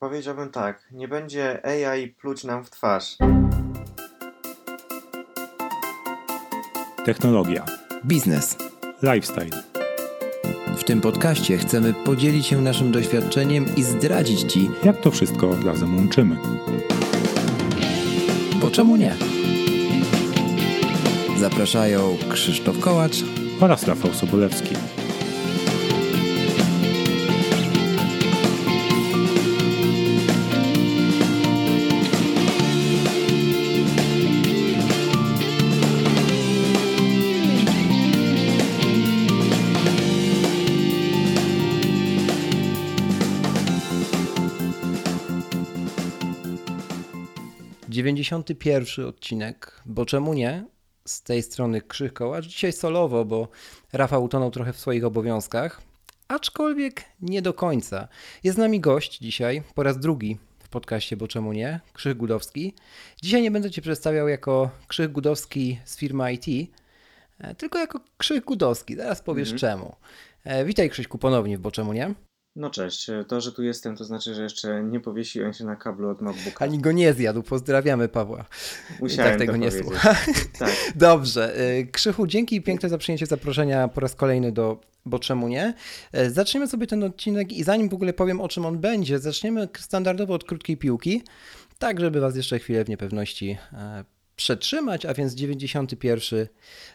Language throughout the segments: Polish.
Powiedziałbym tak, nie będzie AI pluć nam w twarz. Technologia, Biznes. lifestyle, W tym podcaście chcemy podzielić się naszym doświadczeniem i zdradzić Ci, jak to wszystko razem łączymy. bo czemu nie? Zapraszają Krzysztof Kołacz Oraz Rafał Sobolewski. Dziewięćdziesiąty pierwszy odcinek, bo czemu nie? Z tej strony Krzyk Kołacz. Dzisiaj solowo, bo Rafał utonął trochę w swoich obowiązkach, aczkolwiek nie do końca. Jest z nami gość dzisiaj, po raz drugi w podcaście, bo czemu nie? Krzyk Gudowski. Dzisiaj nie będę Cię przedstawiał jako Krzyk Gudowski z firmy IT, e, tylko jako Krzyk Gudowski. Zaraz powiesz czemu. E, Witaj Krzyśku ponownie w Bo czemu nie? No cześć, to, że tu jestem, to znaczy, że jeszcze nie powiesiłem się na kablu od MacBooka. Ani go nie zjadł. Pozdrawiamy Pawła. Musiałem tak tego nie słucha. Tak, Dobrze. y, Krzychu, dzięki piękne za przyjęcie zaproszenia po raz kolejny do Bo czemu nie? Y, Zaczniemy sobie ten odcinek i zanim w ogóle powiem o czym on będzie, zaczniemy standardowo od krótkiej piłki, tak żeby Was jeszcze chwilę w niepewności e, przetrzymać, a więc 91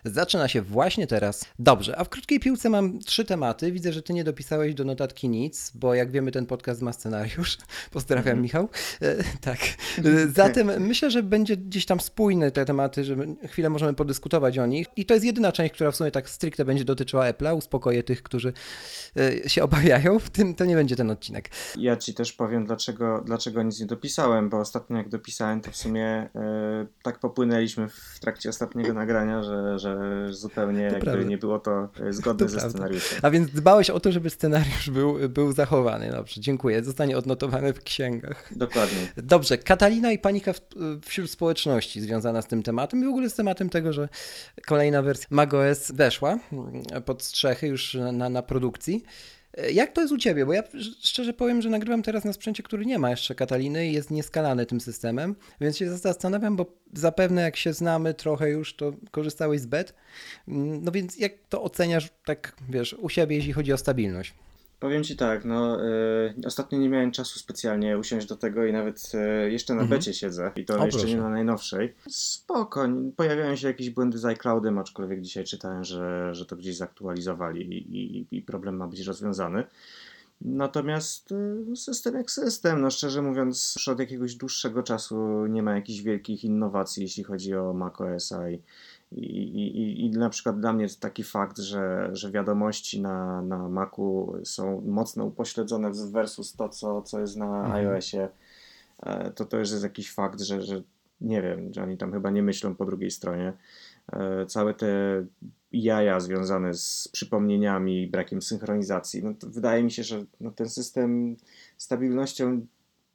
zaczyna się właśnie teraz. Dobrze, a w krótkiej piłce mam trzy tematy. Widzę, że Ty nie dopisałeś do notatki nic, bo jak wiemy ten podcast ma scenariusz. Pozdrawiam Michał. E, tak. E, Zatem myślę, że będzie gdzieś tam spójne te tematy, że chwilę możemy podyskutować o nich. I to jest jedyna część, która w sumie tak stricte będzie dotyczyła Apple'a. Uspokoję tych, którzy e, się obawiają. W tym to nie będzie ten odcinek. ja ci też powiem, dlaczego, dlaczego nic nie dopisałem, bo ostatnio jak dopisałem, to w sumie e, tak popłynęliśmy w trakcie ostatniego nagrania, że, że zupełnie jakby nie było to e, zgodne To ze scenariuszem. A więc dbałeś o to, żeby scenariusz był, był zachowany. Dobrze, dziękuję. Zostanie odnotowany w księgach. Dokładnie. Dobrze, Katalina i panika w, wśród społeczności związana z tym tematem i w ogóle z tematem tego, że kolejna wersja macOS weszła pod strzechy już na, na produkcji. Jak to jest u Ciebie? Bo ja szczerze powiem, że nagrywam teraz na sprzęcie, który nie ma jeszcze Kataliny i jest nieskalany tym systemem, więc się zastanawiam, bo zapewne jak się znamy trochę już, to korzystałeś z BET. Mm, No więc jak to oceniasz tak, wiesz, u siebie, jeśli chodzi o stabilność? Powiem ci tak, no y, ostatnio nie miałem czasu specjalnie usiąść do tego i nawet y, jeszcze na Mhm. becie siedzę i to O, jeszcze proszę. nie na najnowszej. Spoko, nie- pojawiają się jakieś błędy z iCloudem, aczkolwiek dzisiaj czytałem, że, że to gdzieś zaktualizowali i, i, i problem ma być rozwiązany. Natomiast y, system jak system, no szczerze mówiąc, już od jakiegoś dłuższego czasu nie ma jakichś wielkich innowacji, jeśli chodzi o macOSa i, i, i, i- na przykład dla mnie jest taki fakt, że, że wiadomości na, na Macu są mocno upośledzone versus to, co, co jest na Mhm. iOSie. E, To to jest jakiś fakt, że, że nie wiem, że oni tam chyba nie myślą po drugiej stronie. E, Całe te jaja związane z przypomnieniami, brakiem synchronizacji, no to wydaje mi się, że no ten system stabilnością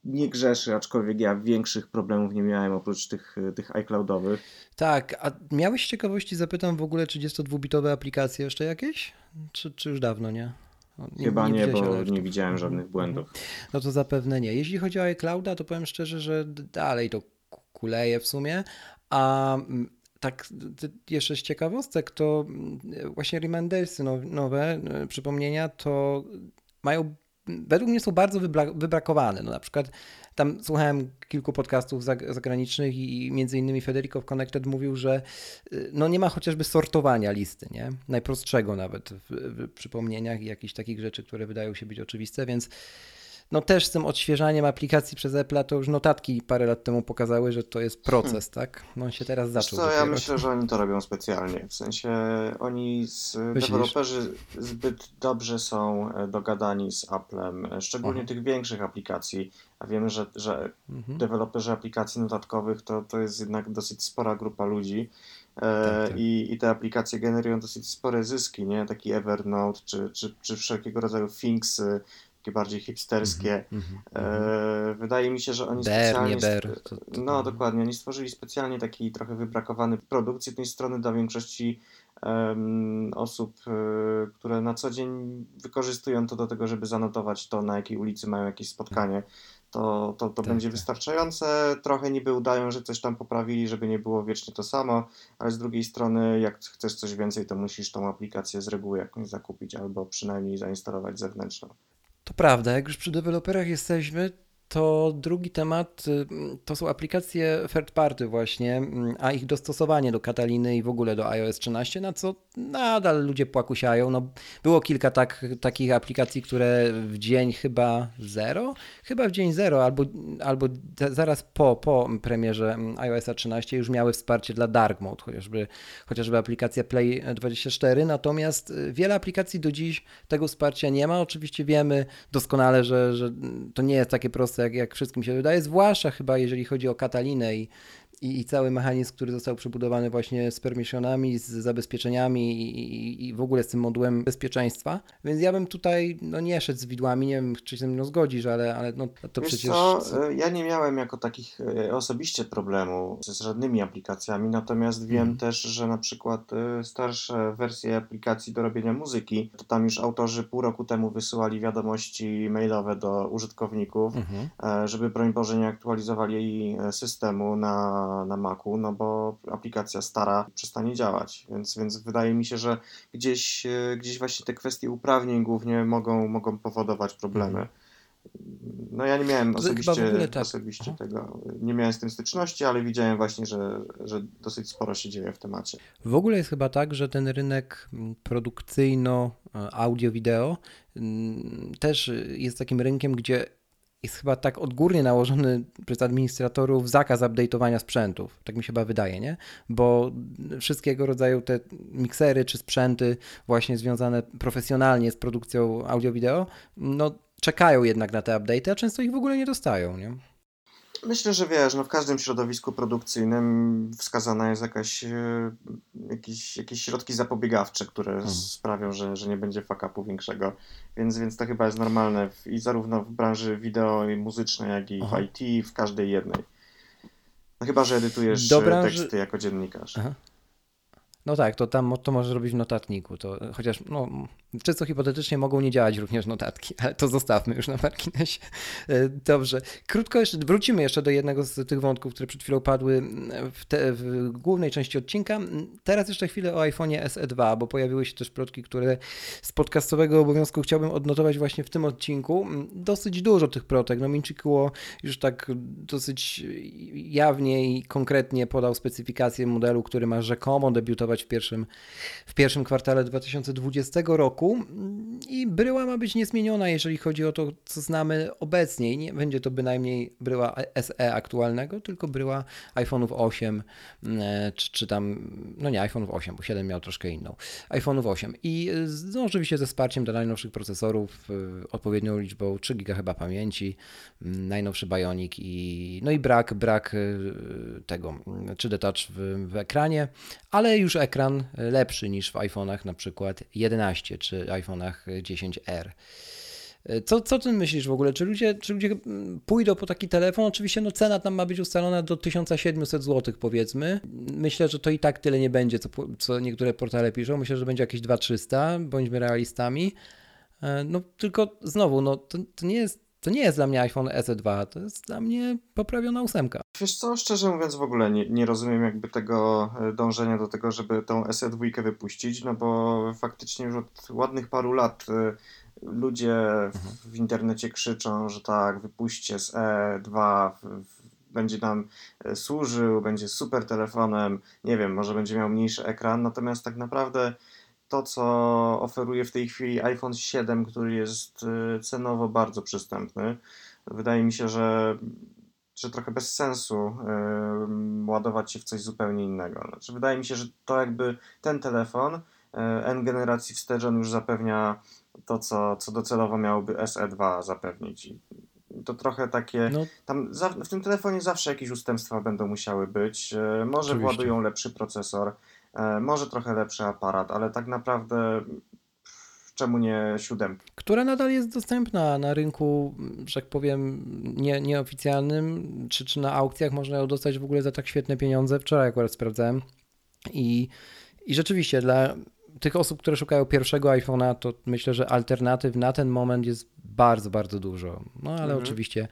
nie grzeszy, aczkolwiek ja większych problemów nie miałem oprócz tych, tych iCloudowych. Tak, a miałeś ciekawości, zapytam w ogóle 32-bitowe aplikacje jeszcze jakieś? Czy, czy już dawno nie? O, Chyba nie, widziałeś bo nie widziałem żadnych Mhm, błędów. mhm. No to zapewne nie. Jeśli chodzi o iClouda, to powiem szczerze, że dalej to ku- kuleje w sumie, a mm, tak jeszcze z ciekawostek, to mm, właśnie remindersy now- nowe, y, przypomnienia, to mają, według mnie są bardzo wybra- wybrakowane. No na przykład tam słuchałem kilku podcastów zag- zagranicznych i między innymi Federico w Connected mówił, że y, no nie ma chociażby sortowania listy, nie? Najprostszego nawet w, w przypomnieniach i jakichś takich rzeczy, które wydają się być oczywiste, więc no też z tym odświeżaniem aplikacji przez Apple, to już notatki parę lat temu pokazały, że to jest proces, tak? No on się teraz Hmm. Zaczął co, ja myślę, że oni to robią specjalnie. W sensie oni, z, Myślisz? deweloperzy zbyt dobrze są e, dogadani z Applem, e, szczególnie Aha. tych większych aplikacji. A wiemy, że, że Mhm. deweloperzy aplikacji notatkowych to, to jest jednak dosyć spora grupa ludzi. E, Tak, tak. I, I te aplikacje generują dosyć spore zyski, nie? Taki Evernote czy, czy, czy wszelkiego rodzaju Thingsy, takie bardziej hipsterskie. Mhm, E, wydaje mi się, że oni Bear, specjalnie. nie bear. To- to- No, dokładnie. Oni stworzyli specjalnie taki trochę wybrakowany produkt z jednej strony dla większości em, osób, e, które na co dzień wykorzystują to do tego, żeby zanotować to, na jakiej ulicy mają jakieś spotkanie. to, to, to Tak, będzie tak. wystarczające. Trochę niby udają, że coś tam poprawili, żeby nie było wiecznie to samo, ale z drugiej strony, jak chcesz coś więcej, to musisz tą aplikację z reguły jakąś zakupić albo przynajmniej zainstalować zewnętrzną. To prawda, jak już przy deweloperach jesteśmy, to drugi temat y, to są aplikacje third party właśnie, mm, a ich dostosowanie do Kataliny i w ogóle do iOS 13, na co nadal ludzie płakusiają. No, było kilka tak, takich aplikacji, które w dzień chyba zero, chyba w dzień zero albo, albo zaraz po, po premierze mm, iOS 13 już miały wsparcie dla dark mode, chociażby, chociażby aplikacja Play 24, natomiast y, wiele aplikacji do dziś tego wsparcia nie ma. Oczywiście wiemy doskonale, że, że to nie jest takie proste, jak, jak wszystkim się wydaje, zwłaszcza chyba jeżeli chodzi o Katalinę i, i, i cały mechanizm, który został przebudowany właśnie z permissionami, z zabezpieczeniami i, i, i w ogóle z tym modułem bezpieczeństwa. Więc ja bym tutaj no, nie szedł z widłami, nie wiem, czy się ze mną zgodzisz, ale, ale no, to Wiesz przecież... co, e, ja nie miałem jako takich e, osobiście problemu z żadnymi aplikacjami, natomiast wiem Mhm. też, że na przykład e, starsze wersje aplikacji do robienia muzyki, to tam już autorzy pół roku temu wysyłali wiadomości mailowe do użytkowników, Mhm. żeby broń Boże nie aktualizowali jej systemu na, na Macu, no bo aplikacja stara przestanie działać, więc, więc wydaje mi się, że gdzieś, e, gdzieś właśnie te kwestie uprawnień głównie mogą, mogą powodować problemy. No ja nie miałem osobiście, tak. osobiście Aha. tego, nie miałem z tym styczności, ale widziałem właśnie, że, że dosyć sporo się dzieje w temacie. W ogóle jest chyba tak, że ten rynek produkcyjno-audio-wideo mm, też jest takim rynkiem, gdzie jest chyba tak odgórnie nałożony przez administratorów zakaz update'owania sprzętów. Tak mi się chyba wydaje, nie? Bo wszystkiego rodzaju te miksery czy sprzęty właśnie związane profesjonalnie z produkcją audio-wideo, no czekają jednak na te update'y, a często ich w ogóle nie dostają, nie? Myślę, że wiesz, no w każdym środowisku produkcyjnym wskazana jest jakaś, e, jakieś, jakieś środki zapobiegawcze, które Mhm. sprawią, że, że nie będzie fuck-upu większego, więc, więc to chyba jest normalne w, i zarówno w branży wideo i muzycznej, jak i Aha. w IT, w każdej jednej. No chyba, że edytujesz Do branży- teksty jako dziennikarz. Aha. No tak, to tam to możesz robić w notatniku. To, chociaż no, czysto hipotetycznie mogą nie działać również notatki, ale to zostawmy już na marginesie. E, Dobrze. Krótko jeszcze, wrócimy jeszcze do jednego z tych wątków, które przed chwilą padły w, te, w głównej części odcinka. Teraz jeszcze chwilę o iPhone'ie SE2, bo pojawiły się też plotki, które z podcastowego obowiązku chciałbym odnotować właśnie w tym odcinku. Dosyć dużo tych plotek. No Minchikuo już tak dosyć jawnie i konkretnie podał specyfikację modelu, który ma rzekomo debiutować w pierwszym, w pierwszym kwartale 2020 roku i bryła ma być niezmieniona, jeżeli chodzi o to, co znamy obecnie. I nie będzie to bynajmniej bryła SE aktualnego, tylko bryła iPhone'ów 8, e, czy, czy tam, no nie iPhone'ów 8, bo 7 miał troszkę inną. iPhone'ów 8 i e, no, oczywiście ze wsparciem do najnowszych procesorów, e, odpowiednią liczbą 3 GB chyba pamięci, najnowszy Bionic i no i brak, brak tego 3D Touch w, w ekranie, ale już ekran lepszy niż w iPhone'ach na przykład 11 czy iPhone'ach 10R. E, Co, co ty myślisz w ogóle? Czy ludzie, czy ludzie mm, pójdą po taki telefon? Oczywiście no, cena tam ma być ustalona do 1700 zł powiedzmy. Myślę, że to i tak tyle nie będzie, co, co niektóre portale piszą. Myślę, że będzie jakieś 2300, bądźmy realistami. E, No tylko znowu, no, to, to, nie jest, to nie jest dla mnie iPhone SE2, to jest dla mnie poprawiona ósemka. Wiesz co, szczerze mówiąc w ogóle nie, nie rozumiem jakby tego e, dążenia do tego, żeby tą SE2 wypuścić, no bo faktycznie już od ładnych paru lat e, ludzie w, w internecie krzyczą, że tak, wypuśćcie SE2, w, w, będzie nam e, służył, będzie super telefonem, nie wiem, może będzie miał mniejszy ekran, natomiast tak naprawdę to, co oferuje w tej chwili iPhone 7, który jest e, cenowo bardzo przystępny, wydaje mi się, że że trochę bez sensu ym, ładować się w coś zupełnie innego. Znaczy, wydaje mi się, że to jakby ten telefon y, N generacji wstecz on już zapewnia to, co, co docelowo miałoby SE2 zapewnić. I to trochę takie. No, Tam za, w tym telefonie zawsze jakieś ustępstwa będą musiały być. Y, Może Oczywiście. władują lepszy procesor, y, może trochę lepszy aparat, ale tak naprawdę czemu nie siódemka? która nadal jest dostępna na rynku, że tak powiem, nie, nieoficjalnym, czy, czy na aukcjach można ją dostać w ogóle za tak świetne pieniądze. Wczoraj akurat sprawdzałem. I, i rzeczywiście dla tych osób, które szukają pierwszego iPhone'a, to myślę, że alternatyw na ten moment jest bardzo, bardzo dużo. No ale Mhm. oczywiście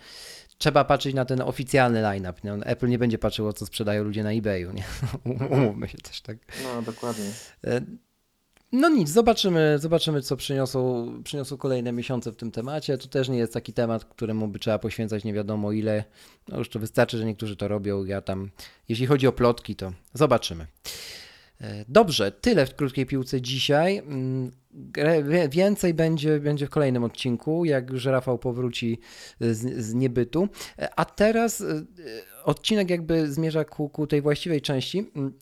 trzeba patrzeć na ten oficjalny line-up. Nie? Apple nie będzie patrzyło, co sprzedają ludzie na eBayu. Nie? Umówmy się też tak. No, dokładnie. E, No nic, zobaczymy, zobaczymy co przyniosą, przyniosą kolejne miesiące w tym temacie. To też nie jest taki temat, któremu by trzeba poświęcać nie wiadomo ile. No już to wystarczy, że niektórzy to robią. Ja tam, jeśli chodzi o plotki, to zobaczymy. Dobrze, tyle w krótkiej piłce dzisiaj. Mm, Więcej będzie, będzie w kolejnym odcinku, jak już Rafał powróci z, z niebytu. A teraz e, odcinek jakby zmierza ku, ku tej właściwej części. Mm,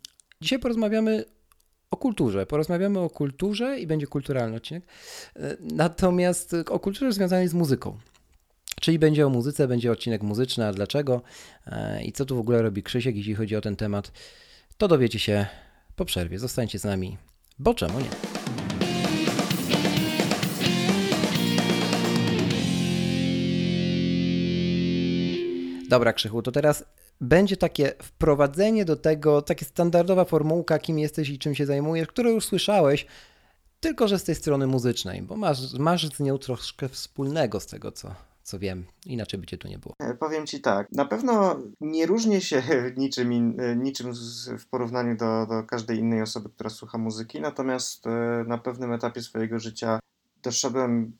Dzisiaj porozmawiamy o kulturze. Porozmawiamy o kulturze i będzie kulturalny odcinek. E, Natomiast e, o kulturze związanej z muzyką. Czyli będzie o muzyce, będzie odcinek muzyczny, a dlaczego i co tu w ogóle robi Krzysiek, jeśli chodzi o ten temat, to dowiecie się po przerwie. Zostańcie z nami, bo czemu nie? Dobra, Krzychu, to teraz będzie takie wprowadzenie do tego, takie standardowa formułka, kim jesteś i czym się zajmujesz, którą już słyszałeś, tylko że z tej strony muzycznej, bo masz, masz z nią troszkę wspólnego z tego, co, co wiem. Inaczej by cię tu nie było. E, Powiem ci tak, na pewno nie różnię się niczym, in, e, niczym w porównaniu do, do każdej innej osoby, która słucha muzyki, natomiast e, na pewnym etapie swojego życia doszedłem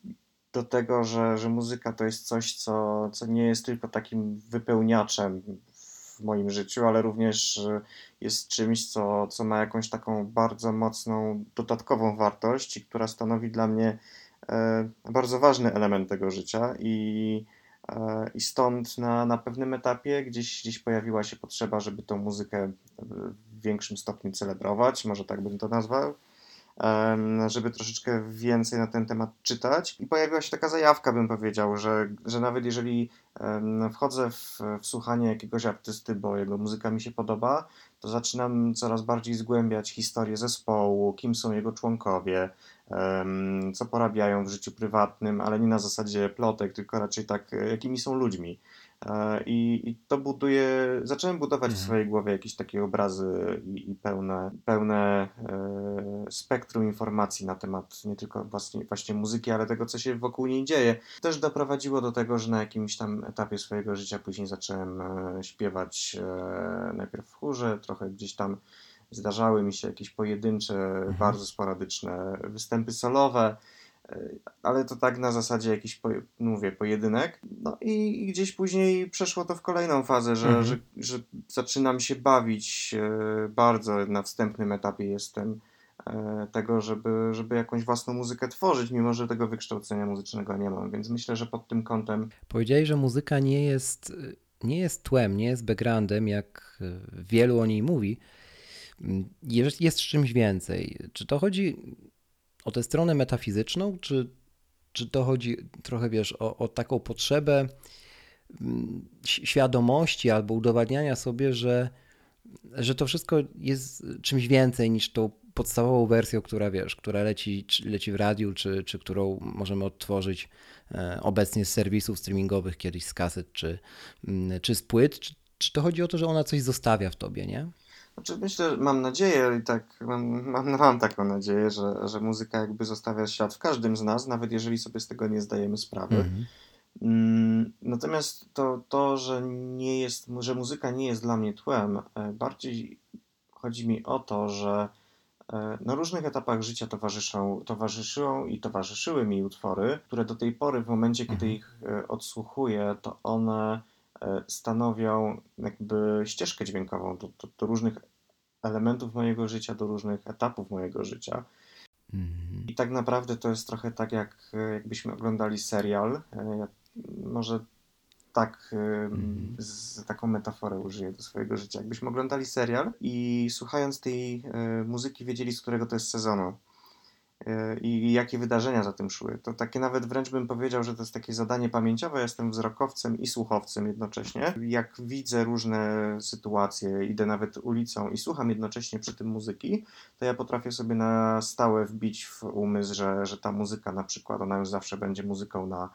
do tego, że, że muzyka to jest coś, co, co nie jest tylko takim wypełniaczem w moim życiu, ale również jest czymś, co, co ma jakąś taką bardzo mocną dodatkową wartość i która stanowi dla mnie bardzo ważny element tego życia i E, I stąd na, na pewnym etapie gdzieś, gdzieś pojawiła się potrzeba, żeby tą muzykę w większym stopniu celebrować, może tak bym to nazwał, żeby troszeczkę więcej na ten temat czytać. I pojawiła się taka zajawka, bym powiedział, że, że nawet jeżeli wchodzę w, w słuchanie jakiegoś artysty, bo jego muzyka mi się podoba, to zaczynam coraz bardziej zgłębiać historię zespołu, kim są jego członkowie, co porabiają w życiu prywatnym, ale nie na zasadzie plotek, tylko raczej tak, e, jakimi są ludźmi. E, I, I to buduje, zacząłem budować w Mhm. swojej głowie jakieś takie obrazy i, i pełne, pełne e, spektrum informacji na temat nie tylko właśnie, właśnie muzyki, ale tego, co się wokół niej dzieje. Też doprowadziło do tego, że na jakimś tam etapie swojego życia później zacząłem e, śpiewać e, najpierw w chórze, trochę gdzieś tam zdarzały mi się jakieś pojedyncze, bardzo sporadyczne występy solowe, e, ale to tak na zasadzie jakiś, poje- mówię, pojedynek. No i, i gdzieś później przeszło to w kolejną fazę, że, Mhm. że, że zaczynam się bawić e, bardzo na wstępnym etapie jestem e, tego, żeby, żeby jakąś własną muzykę tworzyć, mimo że tego wykształcenia muzycznego nie mam, więc myślę, że pod tym kątem Powiedziałeś, że muzyka nie jest, nie jest tłem, nie jest backgroundem, jak wielu o niej mówi. Jest, jest czymś więcej. Czy to chodzi o tę stronę metafizyczną, czy, czy to chodzi trochę, wiesz, o, o taką potrzebę mm, świadomości albo udowadniania sobie, że, że to wszystko jest czymś więcej niż tą podstawową wersją, która wiesz, która leci, leci w radiu, czy, czy którą możemy odtworzyć e, obecnie z serwisów streamingowych, kiedyś z kaset, czy, mm, czy z płyt. Czy, czy to chodzi o to, że ona coś zostawia w tobie, nie? Znaczy myślę, mam nadzieję i tak mam, mam, mam taką nadzieję, że, że muzyka jakby zostawia ślad w każdym z nas, nawet jeżeli sobie z tego nie zdajemy sprawy. Mhm. Mm, Natomiast to, to że nie jest, że muzyka nie jest dla mnie tłem, e, bardziej chodzi mi o to, że e, na różnych etapach życia towarzyszą, towarzyszyły i towarzyszyły mi utwory, które do tej pory, w momencie, kiedy Mhm. ich e, odsłuchuję, to one stanowią jakby ścieżkę dźwiękową do, do, do różnych elementów mojego życia, do różnych etapów mojego życia. Mhm. I tak naprawdę to jest trochę tak, jak e, jakbyśmy oglądali serial. E, Ja może tak, e, Mhm. z taką metaforę użyję do swojego życia. Jakbyśmy oglądali serial i słuchając tej e, muzyki wiedzieli, z którego to jest sezonu e, i jakie wydarzenia za tym szły. To takie nawet wręcz bym powiedział, że to jest takie zadanie pamięciowe. Jestem wzrokowcem i słuchowcem jednocześnie. Jak widzę różne sytuacje, idę nawet ulicą i słucham jednocześnie przy tym muzyki, to ja potrafię sobie na stałe wbić w umysł, że, że ta muzyka na przykład, ona już zawsze będzie muzyką na,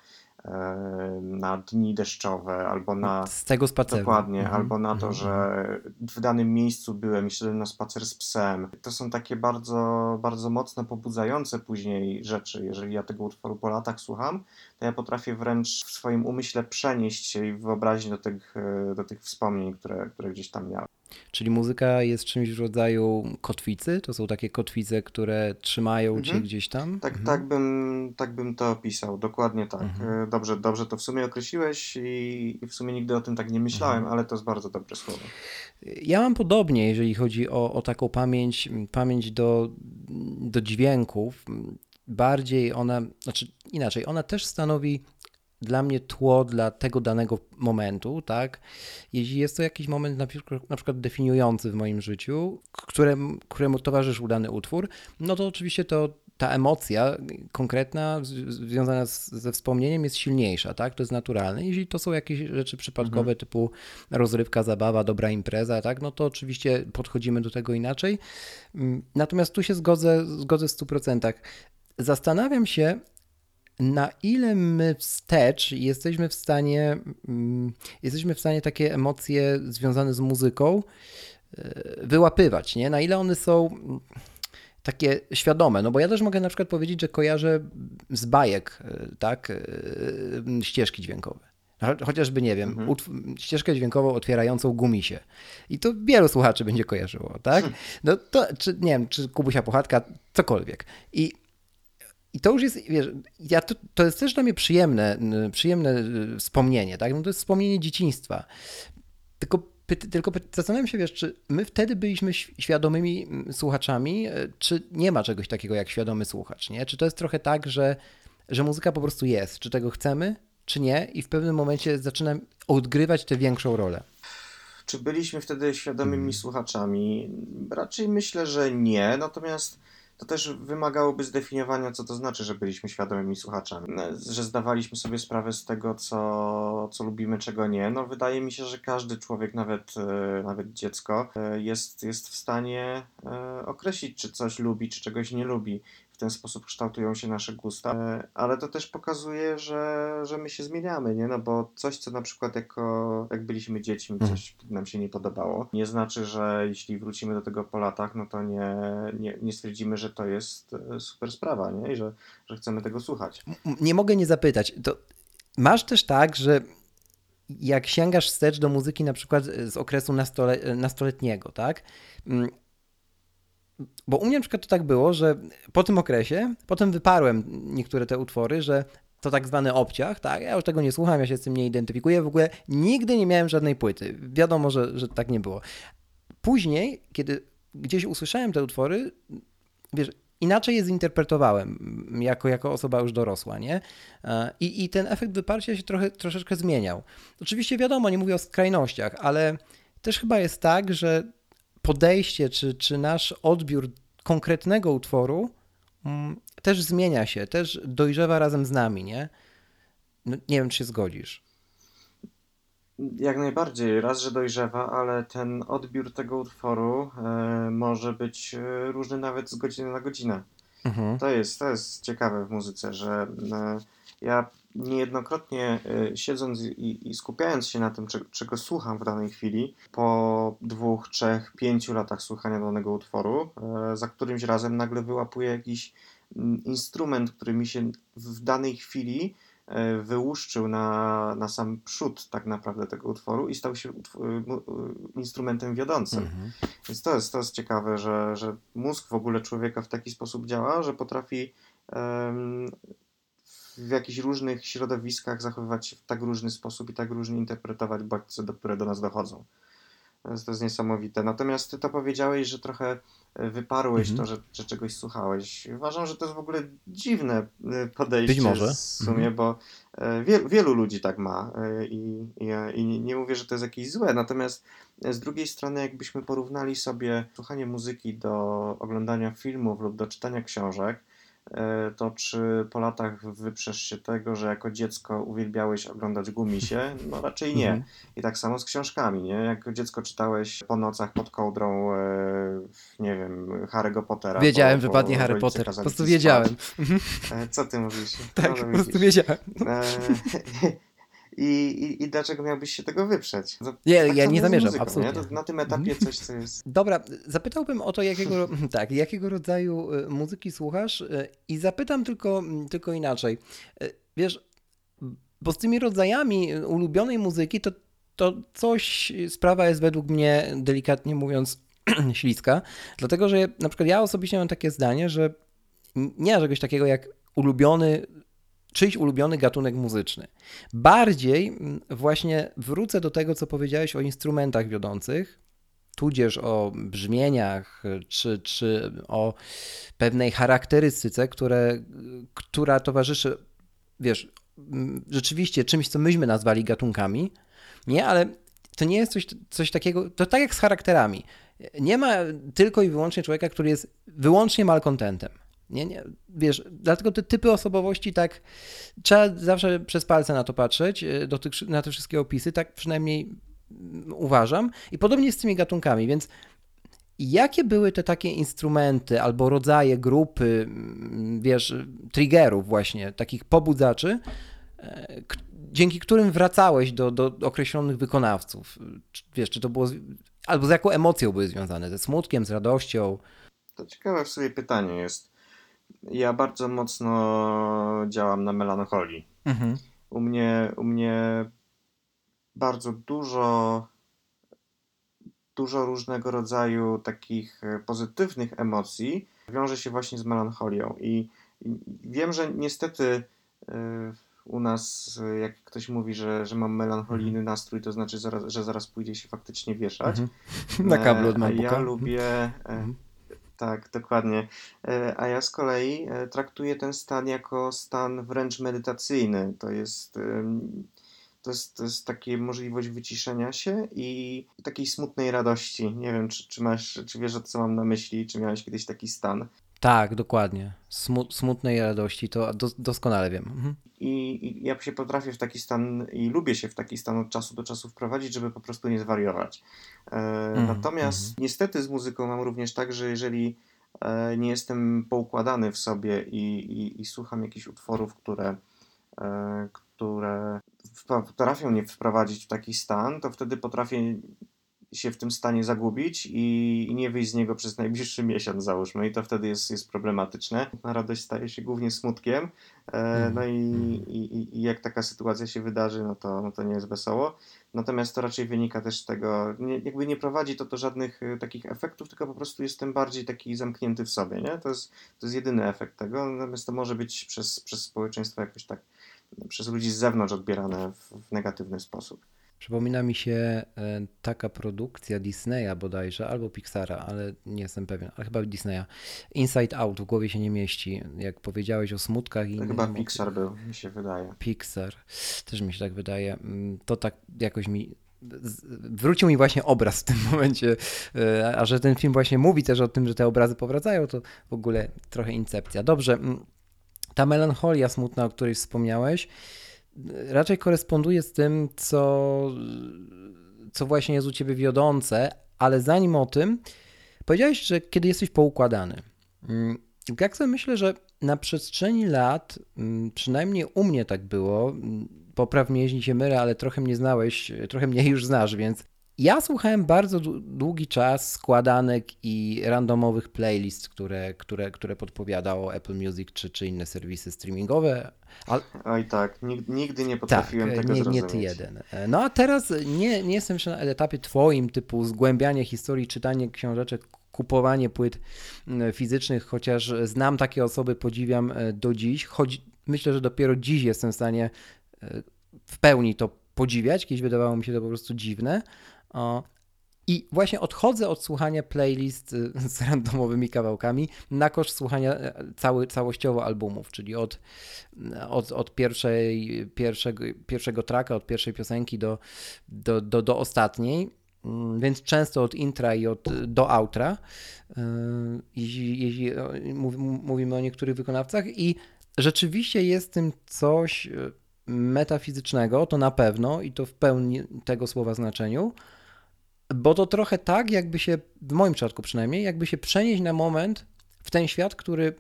na dni deszczowe albo na Z tego spaceru. Dokładnie, Mhm, albo na to, mhm, że w danym miejscu byłem i szedłem na spacer z psem. To są takie bardzo, bardzo mocno pobudzające później rzeczy. Jeżeli ja tego utworu po latach słucham, to ja potrafię wręcz w swoim umyśle przenieść się i wyobrazić do tych, e, do tych wspomnień, które, które gdzieś tam miałem. Czyli muzyka jest czymś w rodzaju kotwicy? To są takie kotwice, które trzymają cię Mhm. gdzieś tam? Tak, Mhm. tak, bym, tak bym to opisał, dokładnie tak. Mhm. E, Dobrze, dobrze to w sumie określiłeś i, i w sumie nigdy o tym tak nie myślałem, Mhm. ale to jest bardzo dobre słowo. Ja mam podobnie, jeżeli chodzi o, o taką pamięć, pamięć do, do dźwięków. Bardziej ona, znaczy inaczej, ona też stanowi dla mnie tło dla tego danego momentu, tak? Jeśli jest to jakiś moment na przykład, na przykład definiujący w moim życiu, któremu, któremu towarzyszył dany utwór, no to oczywiście to ta emocja konkretna związana z, ze wspomnieniem jest silniejsza, tak? To jest naturalne. Jeśli to są jakieś rzeczy przypadkowe typu rozrywka, zabawa, dobra impreza, tak? No to oczywiście podchodzimy do tego inaczej. Mm, Natomiast tu się zgodzę, zgodzę w 100%. Zastanawiam się, na ile my wstecz jesteśmy w stanie, mm, jesteśmy w stanie takie emocje związane z muzyką e, wyłapywać, nie? Na ile one są mm, takie świadome, no bo ja też mogę na przykład powiedzieć, że kojarzę z bajek, e, tak, e, ścieżki dźwiękowe. Cho- Chociażby, nie wiem, Mhm. ścieżkę dźwiękową otwierającą gumisie. I to wielu słuchaczy będzie kojarzyło, tak? No to, czy, nie wiem, czy Kubusia Puchatka, cokolwiek. I i to już jest, wiesz, ja to, to jest też dla mnie przyjemne, przyjemne y, wspomnienie, tak? No to jest wspomnienie dzieciństwa. Tylko, tylko zastanawiam się, wiesz, czy my wtedy byliśmy świadomymi słuchaczami, y, czy nie ma czegoś takiego jak świadomy słuchacz, nie? Czy to jest trochę tak, że, że muzyka po prostu jest, czy tego chcemy, czy nie i w pewnym momencie zaczyna odgrywać tę większą rolę. Czy byliśmy wtedy świadomymi Mhm. słuchaczami? Raczej myślę, że nie, natomiast to też wymagałoby zdefiniowania, co to znaczy, że byliśmy świadomymi słuchaczami. No, Że zdawaliśmy sobie sprawę z tego, co, co lubimy, czego nie. No, wydaje mi się, że każdy człowiek, nawet, e, nawet dziecko, e, jest, jest w stanie e, określić, czy coś lubi, czy czegoś nie lubi. W ten sposób kształtują się nasze gusta, E, ale to też pokazuje, że, że my się zmieniamy, nie? No bo coś, co na przykład jako, jak byliśmy dziećmi, Mhm. coś nam się nie podobało, nie znaczy, że jeśli wrócimy do tego po latach, no to nie, nie, nie stwierdzimy, że to jest e, super sprawa, nie? I że, że chcemy tego słuchać. Nie mogę nie zapytać. To masz też tak, że jak sięgasz wstecz do muzyki na przykład z okresu nastole, nastoletniego, tak? Bo u mnie na przykład to tak było, że po tym okresie, potem wyparłem niektóre te utwory, że to tak zwany obciach, tak? Ja już tego nie słucham, ja się z tym nie identyfikuję. W ogóle nigdy nie miałem żadnej płyty. Wiadomo, że, że tak nie było. Później, kiedy gdzieś usłyszałem te utwory, wiesz, inaczej je zinterpretowałem jako, jako osoba już dorosła, nie? E, I, I ten efekt wyparcia się trochę, troszeczkę zmieniał. Oczywiście wiadomo, nie mówię o skrajnościach, ale też chyba jest tak, że podejście czy, czy nasz odbiór konkretnego utworu mm, też zmienia się, też dojrzewa razem z nami, nie? No, nie wiem, czy się zgodzisz. Jak najbardziej, raz, że dojrzewa, ale ten odbiór tego utworu e, może być e, różny nawet z godziny na godzinę. Mhm. To jest, to jest ciekawe w muzyce, że e, ja niejednokrotnie e, siedząc i, i skupiając się na tym, cze- czego słucham w danej chwili, po dwóch, trzech, pięciu latach słuchania danego utworu, e, za którymś razem nagle wyłapuję jakiś mm, instrument, który mi się w danej chwili e, wyłuszczył na, na sam przód tak naprawdę tego utworu i stał się instrumentem wiodącym. Mhm. Więc to jest, to jest ciekawe, że, że mózg w ogóle człowieka w taki sposób działa, że potrafi w jakichś różnych środowiskach zachowywać się w tak różny sposób i tak różnie interpretować bodźce, do które do nas dochodzą. To jest, to jest niesamowite. Natomiast ty to powiedziałeś, że trochę e, wyparłeś Mhm. to, że, że czegoś słuchałeś. Uważam, że to jest w ogóle dziwne e, podejście Być może. w sumie, Mhm. bo e, wie, wielu ludzi tak ma i, i, i nie- mówię, że to jest jakieś złe, natomiast z drugiej strony, jakbyśmy porównali sobie słuchanie muzyki do oglądania filmów lub do czytania książek, to czy po latach wyprzesz się tego, że jako dziecko uwielbiałeś oglądać Gumisie? No raczej nie. Mhm. I tak samo z książkami, nie? Jak dziecko czytałeś po nocach pod kołdrą, e, nie wiem, Harry'ego Pottera. Wiedziałem, bo- że padnie Harry Potter. Po prostu wiedziałem. spać. E, Co ty mówisz? Tak, No, po no prostu widzisz. wiedziałem. E, I, i, I dlaczego miałbyś się tego wyprzeć? To Nie, tak ja nie zamierzam, muzyką, absolutnie. Nie? Na tym etapie coś, co jest... Dobra, zapytałbym o to, jakiego, tak, jakiego rodzaju y, muzyki słuchasz y, i zapytam tylko, tylko inaczej. Y, Wiesz, bo z tymi rodzajami ulubionej muzyki to, to coś, sprawa jest według mnie, delikatnie mówiąc, śliska, dlatego że na przykład ja osobiście mam takie zdanie, że nie ma czegoś takiego jak ulubiony, czyjś ulubiony gatunek muzyczny. Bardziej mm, właśnie wrócę do tego, co powiedziałeś o instrumentach wiodących, tudzież o brzmieniach, czy, czy o pewnej charakterystyce, które, która towarzyszy, wiesz, m, rzeczywiście czymś, co myśmy nazwali gatunkami, nie, ale to nie jest coś, coś takiego, to tak jak z charakterami. Nie ma tylko i wyłącznie człowieka, który jest wyłącznie malkontentem. Nie, nie, wiesz, dlatego te typy osobowości tak, trzeba zawsze przez palce na to patrzeć, y, do tych, na te wszystkie opisy, tak przynajmniej mm, uważam. I podobnie z tymi gatunkami, więc jakie były te takie instrumenty albo rodzaje grupy, mm, wiesz, triggerów właśnie, takich pobudzaczy, e, dzięki którym wracałeś do, do określonych wykonawców? Wiesz, czy to było, albo z jaką emocją były związane? Ze smutkiem, z radością? To ciekawe w sobie pytanie jest. Ja bardzo mocno działam na melancholii. Mhm. U mnie, u mnie bardzo dużo, dużo różnego rodzaju takich e, pozytywnych emocji wiąże się właśnie z melancholią. I, i wiem, że niestety e, u nas, e, jak ktoś mówi, że, że mam melancholijny nastrój, to znaczy, zaraz, że zaraz pójdzie się faktycznie wieszać. Mhm. Na kablu od E, A ja lubię. Mhm. Tak, dokładnie. E, A ja z kolei e, traktuję ten stan jako stan wręcz medytacyjny. To jest, to jest, to jest taka możliwość wyciszenia się i takiej smutnej radości. Nie wiem, czy, czy masz, czy wiesz, o co mam na myśli, czy miałeś kiedyś taki stan. Tak, dokładnie. Smu- smutnej radości, to dos- doskonale wiem. Mhm. I, I ja się potrafię w taki stan i lubię się w taki stan od czasu do czasu wprowadzić, żeby po prostu nie zwariować. E, Mhm, natomiast niestety z muzyką mam również tak, że jeżeli e, nie jestem poukładany w sobie i, i, i słucham jakichś utworów, które, e, które potrafią mnie wprowadzić w taki stan, to wtedy potrafię się w tym stanie zagubić i, i nie wyjść z niego przez najbliższy miesiąc, załóżmy, i to wtedy jest, jest problematyczne. Radość staje się głównie smutkiem, e, no i, i, i- i jak taka sytuacja się wydarzy, no to, no to nie jest wesoło. Natomiast to raczej wynika też z tego, nie, jakby nie prowadzi to do żadnych e, takich efektów, tylko po prostu jestem bardziej taki zamknięty w sobie, nie? To jest, to jest jedyny efekt tego, natomiast to może być przez, przez społeczeństwo jakoś tak, przez ludzi z zewnątrz odbierane w, w negatywny sposób. Przypomina mi się e, taka produkcja Disneya bodajże, albo Pixara, ale nie jestem pewien, ale chyba Disneya. Inside Out w głowie się nie mieści. Jak powiedziałeś o smutkach i To chyba. Pixar był, mi się wydaje. Pixar. Też mi się tak wydaje. Mm, To tak jakoś mi. Wrócił mi właśnie obraz w tym momencie, e, a że ten film właśnie mówi też o tym, że te obrazy powracają, to w ogóle trochę incepcja. Dobrze, mm, ta melancholia smutna, o której wspomniałeś, raczej koresponduje z tym, co, co właśnie jest u ciebie wiodące, ale zanim o tym, powiedziałeś, że kiedy jesteś poukładany. Mm, Jak sobie myślę, że na przestrzeni lat, mm, przynajmniej u mnie tak było, mm, popraw mnie, jeśli się mylę, ale trochę mnie znałeś, trochę mnie już znasz, więc ja słuchałem bardzo dłu- długi czas składanek i randomowych playlist, które, które, które podpowiadało Apple Music czy, czy inne serwisy streamingowe, ale Oj tak, nig- nigdy nie tak, potrafiłem tego nie, nie zrozumieć. ty jeden. No a teraz nie, nie jestem jeszcze na etapie twoim, typu zgłębianie historii, czytanie książeczek, kupowanie płyt fizycznych, chociaż znam takie osoby, podziwiam e, do dziś, choć myślę, że dopiero dziś jestem w stanie e, w pełni to podziwiać, kiedyś wydawało mi się to po prostu dziwne. I właśnie odchodzę od słuchania playlist y, z randomowymi kawałkami na koszt słuchania e, cały, całościowo albumów, czyli od, od, od pierwszej, pierwszego, pierwszego tracka, od pierwszej piosenki do, do, do, do ostatniej. Mm, Więc często od intra i od do outra, yy, jeśli, jeśli mówimy o niektórych wykonawcach i rzeczywiście jest tym coś yy, metafizycznego, to na pewno i to w pełni tego słowa znaczeniu, bo to trochę tak, jakby się, w moim przypadku przynajmniej, jakby się przenieść na moment w ten świat, który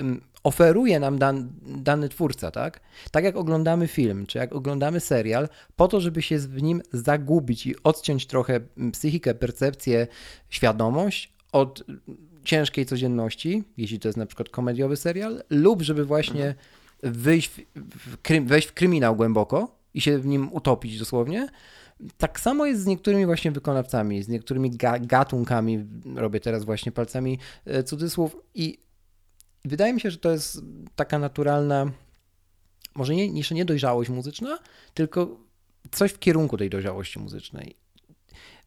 ym, oferuje nam dan, dany twórca, tak? Tak jak oglądamy film, czy jak oglądamy serial, po to, żeby się w nim zagubić i odciąć trochę mm, psychikę, percepcję, świadomość od mm, ciężkiej codzienności, jeśli to jest na przykład komediowy serial, lub żeby właśnie wyjść w, w, krym, wejść w kryminał głęboko i się w nim utopić dosłownie. Tak samo jest z niektórymi właśnie wykonawcami, z niektórymi ga gatunkami, robię teraz właśnie palcami e, cudzysłów i wydaje mi się, że to jest taka naturalna, może nie, jeszcze nie dojrzałość muzyczna, tylko coś w kierunku tej dojrzałości muzycznej.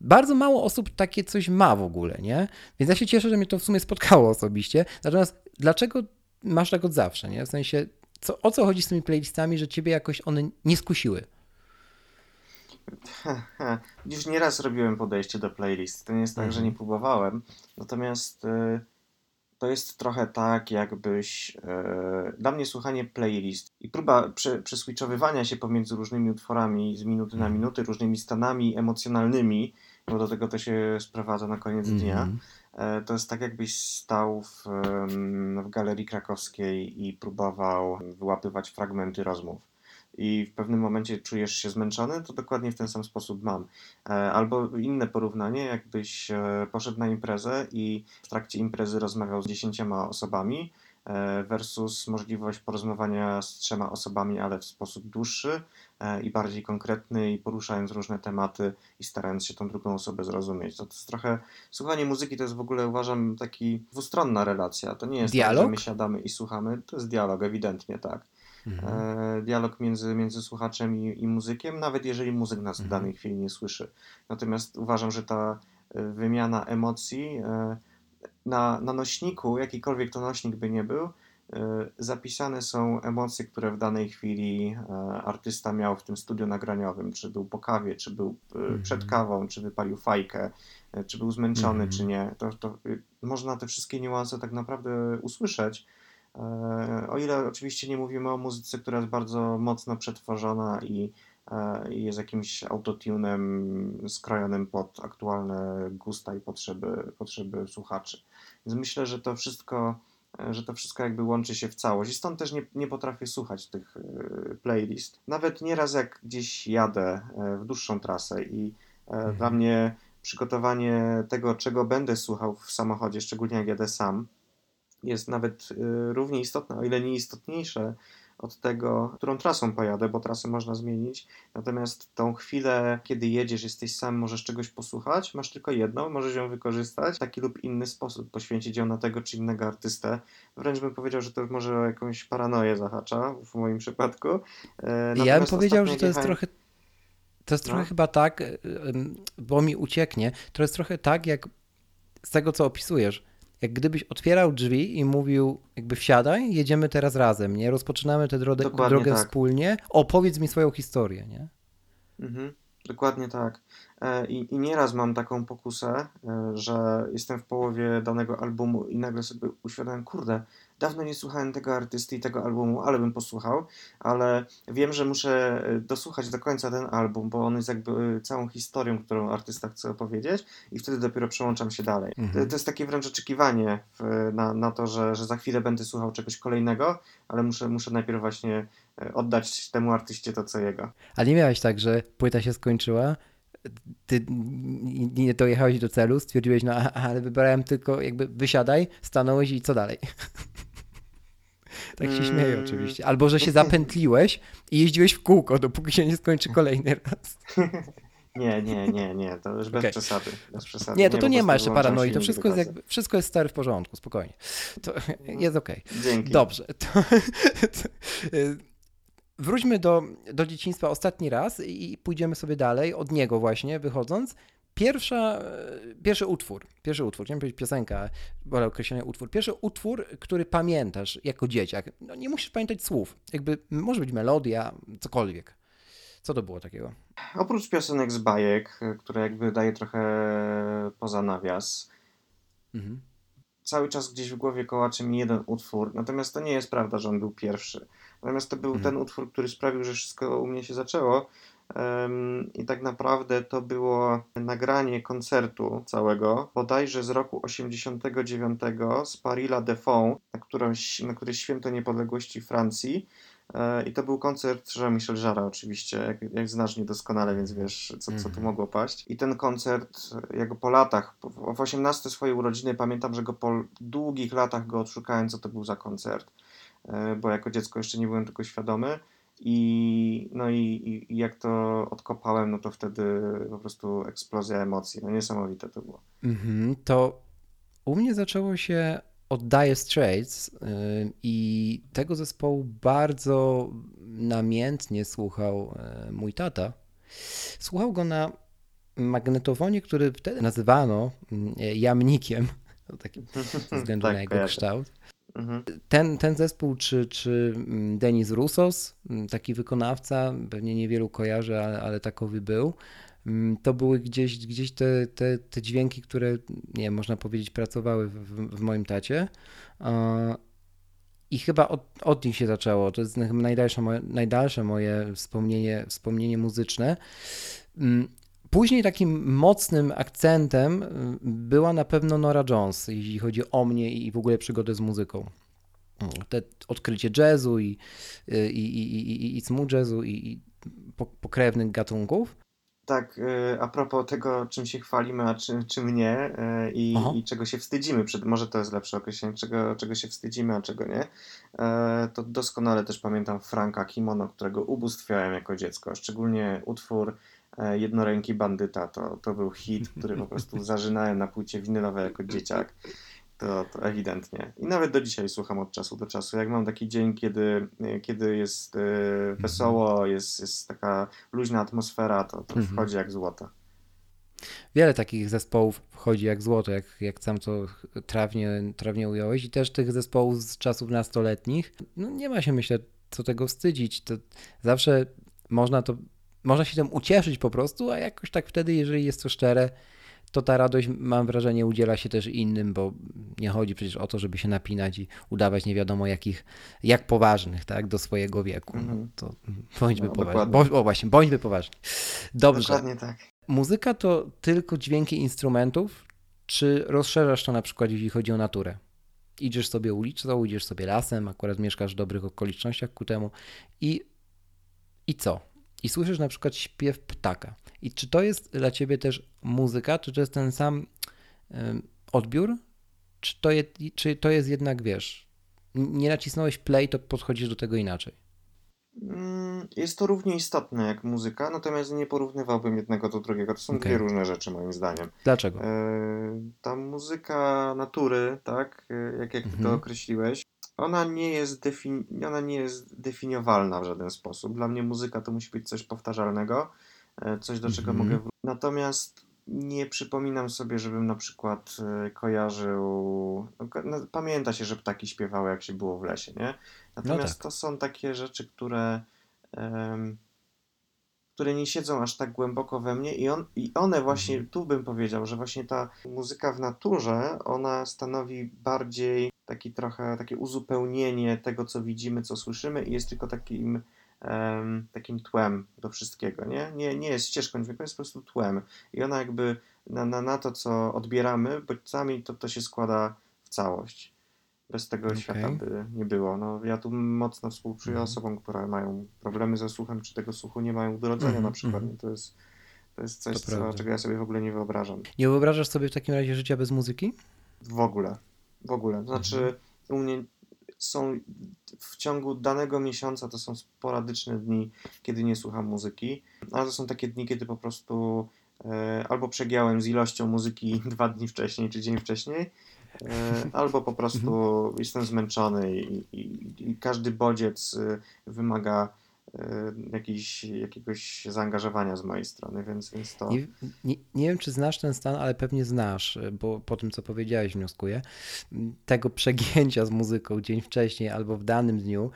Bardzo mało osób takie coś ma w ogóle, nie? Więc ja się cieszę, że mnie to w sumie spotkało osobiście. Natomiast dlaczego masz tak od zawsze, nie? W sensie, co, o co chodzi z tymi playlistami, że ciebie jakoś one nie skusiły? Już nieraz robiłem podejście do playlist. To nie jest tak, że nie próbowałem. Natomiast y, to jest trochę tak, jakbyś. y, Dla mnie słuchanie playlist i próba prze, przeswitchowywania się pomiędzy różnymi utworami z minuty na minuty, różnymi stanami emocjonalnymi, bo do tego to się sprowadza na koniec dnia. E, To jest tak, jakbyś stał w, w galerii krakowskiej i próbował wyłapywać fragmenty rozmów. I w pewnym momencie czujesz się zmęczony, to dokładnie w ten sam sposób mam. E, Albo inne porównanie, jakbyś e, poszedł na imprezę i w trakcie imprezy rozmawiał z dziesięcioma osobami, e, versus możliwość porozmawiania z trzema osobami, ale w sposób dłuższy i bardziej konkretny, i poruszając różne tematy i starając się tą drugą osobę zrozumieć. To, to jest trochę Słuchanie muzyki to jest w ogóle uważam taki dwustronna relacja. To nie jest tak, Dialog? że my siadamy i słuchamy. To jest dialog, ewidentnie tak. E, dialog między, między słuchaczem i, i muzykiem, nawet jeżeli muzyk nas w danej chwili nie słyszy. Natomiast uważam, że ta e, wymiana emocji e, na, na nośniku, jakikolwiek to nośnik by nie był, zapisane są emocje, które w danej chwili artysta miał w tym studiu nagraniowym. Czy był po kawie, czy był e, przed kawą, czy wypalił fajkę, czy był zmęczony, czy nie. To, to y, można te wszystkie niuanse tak naprawdę usłyszeć. E, O ile oczywiście nie mówimy o muzyce, która jest bardzo mocno przetworzona i, e, i jest jakimś autotunem skrojonym pod aktualne gusta i potrzeby, potrzeby słuchaczy. Więc myślę, że to wszystko, że to wszystko jakby łączy się w całość. I stąd też nie, nie potrafię słuchać tych e, playlist. Nawet nieraz jak gdzieś jadę w dłuższą trasę i e, dla mnie przygotowanie tego, czego będę słuchał w samochodzie, szczególnie jak jadę sam, jest nawet y, równie istotne, o ile nie istotniejsze od tego, którą trasą pojadę, bo trasę można zmienić. Natomiast tą chwilę, kiedy jedziesz, jesteś sam, możesz czegoś posłuchać, masz tylko jedną, możesz ją wykorzystać w taki lub inny sposób, poświęcić ją na tego czy innego artystę. Wręcz bym powiedział, że to może jakąś paranoję zahacza w moim przypadku. E, Ja bym natomiast powiedział, że to jest trochę. To jest No. trochę chyba tak, bo mi ucieknie. To jest trochę tak, jak z tego, co opisujesz. Jak gdybyś otwierał drzwi i mówił, jakby wsiadaj, jedziemy teraz razem, nie? Rozpoczynamy tę drogę, Dokładnie drogę tak. wspólnie. Opowiedz mi swoją historię, nie? Mhm, dokładnie tak. E, I, I nieraz mam taką pokusę, e, że jestem w połowie danego albumu i nagle sobie uświadamiam, kurde, dawno nie słuchałem tego artysty i tego albumu, ale bym posłuchał, ale wiem, że muszę e, dosłuchać do końca ten album, bo on jest jakby całą historią, którą artysta chce opowiedzieć i wtedy dopiero przełączam się dalej. Mhm. To, to jest takie wręcz oczekiwanie w, na, na to, że, że za chwilę będę słuchał czegoś kolejnego, ale muszę, muszę najpierw właśnie oddać temu artyście to, co jego. Ale nie miałeś tak, że płyta się skończyła, ty nie nie dojechałeś do celu, stwierdziłeś, no aha, ale wybrałem tylko, jakby wysiadaj, stanąłeś i co dalej? tak się śmieję Mm. oczywiście. Albo, że się zapętliłeś i jeździłeś w kółko, dopóki się nie skończy kolejny raz. Nie, nie, nie, nie, to już bez Okej. przesady. Bez przesady. Nie, to to po nie ma jeszcze paranoi, to wszystko jest, jakby, wszystko jest stary w porządku, spokojnie. To jest okej. Dzięki. Dobrze. To, to, wróćmy do, do dzieciństwa ostatni raz i pójdziemy sobie dalej, od niego właśnie wychodząc. Pierwsza, y, pierwszy utwór, pierwszy utwór, chciałem powiedzieć piosenka, wolę określenie utwór. Pierwszy utwór, który pamiętasz jako dzieciak. No, nie musisz pamiętać słów, jakby może być melodia, cokolwiek. Co to było takiego? Oprócz piosenek z bajek, y, które jakby daje trochę poza nawias, Mhm. cały czas gdzieś w głowie kołacze mi jeden utwór, natomiast to nie jest prawda, że on był pierwszy. Natomiast to był Mhm. ten utwór, który sprawił, że wszystko u mnie się zaczęło. I tak naprawdę to było nagranie koncertu całego, bodajże z roku 89 z Paris La Défense, na, którąś, na której święto niepodległości Francji. E, I to był koncert Jean-Michel Jarre oczywiście, jak, jak znasz mnie doskonale, więc wiesz, co, co tu Mhm. mogło paść. I ten koncert, ja go po latach, w w 18 swojej urodziny, pamiętam, że go po długich latach go odszukałem, co to był za koncert, bo jako dziecko jeszcze nie byłem tego świadomy. I, no i, i, jak to odkopałem, no to wtedy po prostu eksplozja emocji. No niesamowite to było. Mhm, to u mnie zaczęło się od Dire Straits y, i tego zespołu bardzo namiętnie słuchał y, mój tata. Słuchał go na magnetofonie, który wtedy nazywano y, jamnikiem, taki ze względu Tak, na jego kształt. Mhm. Ten, ten zespół, czy, czy mm, Denis Roussos, mm, taki wykonawca, pewnie niewielu kojarzy, ale, ale takowy był, mm, to były gdzieś, gdzieś te, te, te dźwięki, które, nie można powiedzieć, pracowały w, w, moim tacie. I chyba od, od nich się zaczęło. To jest najdalsze moje, najdalsze moje wspomnienie, wspomnienie muzyczne. Później takim mocnym akcentem y, była na pewno Nora Jones, jeśli chodzi o mnie i w ogóle przygodę z muzyką. Te odkrycie jazzu i, y, i, i, i, i, smooth jazzu i, i po- pokrewnych gatunków. Tak, y, a propos tego, czym się chwalimy, a czym, czym nie i, i czego się wstydzimy, przed, może to jest lepsze określenie, czego, czego się wstydzimy, a czego nie, to doskonale też pamiętam Franka Kimono, którego ubóstwiałem jako dziecko, szczególnie utwór Jednoręki Bandyta, to, to był hit, który po prostu zażynałem na płycie winylowej jako dzieciak. To, to ewidentnie. I nawet do dzisiaj słucham od czasu do czasu. Jak mam taki dzień, kiedy, kiedy jest e, wesoło, jest, jest taka luźna atmosfera, to, to Mhm. wchodzi jak złoto. Wiele takich zespołów wchodzi jak złoto, jak, jak sam to trawnie, trawnie ująłeś. I też tych zespołów z czasów nastoletnich. No nie ma się, myślę, co tego wstydzić. To zawsze można to, można się tym ucieszyć po prostu, a jakoś tak wtedy, jeżeli jest to szczere, to ta radość, mam wrażenie, udziela się też innym, bo nie chodzi przecież o to, żeby się napinać i udawać nie wiadomo jakich, jak poważnych, tak, do swojego wieku. No, Mhm. to bądźmy No, poważni. Bo, o właśnie, bądźmy poważni. Dobrze. Dokładnie tak. Muzyka to tylko dźwięki instrumentów, czy rozszerzasz to na przykład, jeśli chodzi o naturę? Idziesz sobie ulicą, idziesz sobie lasem, akurat mieszkasz w dobrych okolicznościach ku temu i, i co? I słyszysz na przykład śpiew ptaka. I czy to jest dla ciebie też muzyka, czy to jest ten sam odbiór, czy to, je, czy to jest jednak, wiesz, nie nacisnąłeś play, to podchodzisz do tego inaczej? Mm, Jest to równie istotne jak muzyka, natomiast nie porównywałbym jednego do drugiego. To są Okej. dwie różne rzeczy, moim zdaniem. Dlaczego? E, Ta muzyka natury, tak, e, jak, jak ty to Mhm. określiłeś, ona nie, jest defini- ona nie jest definiowalna w żaden sposób. Dla mnie muzyka to musi być coś powtarzalnego, e, coś do czego Mhm. mogę wrócić. Natomiast nie przypominam sobie, żebym na przykład e, kojarzył. no, No, pamięta się, że ptaki śpiewały, jak się było w lesie, nie? Natomiast tak. to są takie rzeczy, które. em, które nie siedzą aż tak głęboko we mnie i, on, i one właśnie, Mhm. tu bym powiedział, że właśnie ta muzyka w naturze, ona stanowi bardziej taki trochę, takie uzupełnienie tego, co widzimy, co słyszymy i jest tylko takim, em, takim tłem do wszystkiego, nie? Nie, nie jest ścieżką dźwiękową, jest po prostu tłem i ona jakby na, na, na to, co odbieramy, bodźcami, to to się składa w całość. Bez tego Okej. świata by nie było. No, ja tu mocno współczuję Mhm. osobom, które mają problemy ze słuchem, czy tego słuchu nie mają od urodzenia Mhm, na przykład. mhm. To jest, to jest coś, To co, czego ja sobie w ogóle nie wyobrażam. Nie wyobrażasz sobie w takim razie życia bez muzyki? W ogóle. W ogóle. To znaczy, Mhm. u mnie są w ciągu danego miesiąca to są sporadyczne dni, kiedy nie słucham muzyki, ale to są takie dni, kiedy po prostu e, albo przegiąłem z ilością muzyki dwa dni wcześniej czy dzień wcześniej, e, albo po prostu jestem zmęczony i, i, i każdy bodziec e, wymaga jakiś, jakiegoś zaangażowania z mojej strony, więc, więc to... Nie, nie, nie wiem, czy znasz ten stan, ale pewnie znasz, bo po tym, co powiedziałeś, wnioskuję. Tego przegięcia z muzyką dzień wcześniej albo w danym dniu,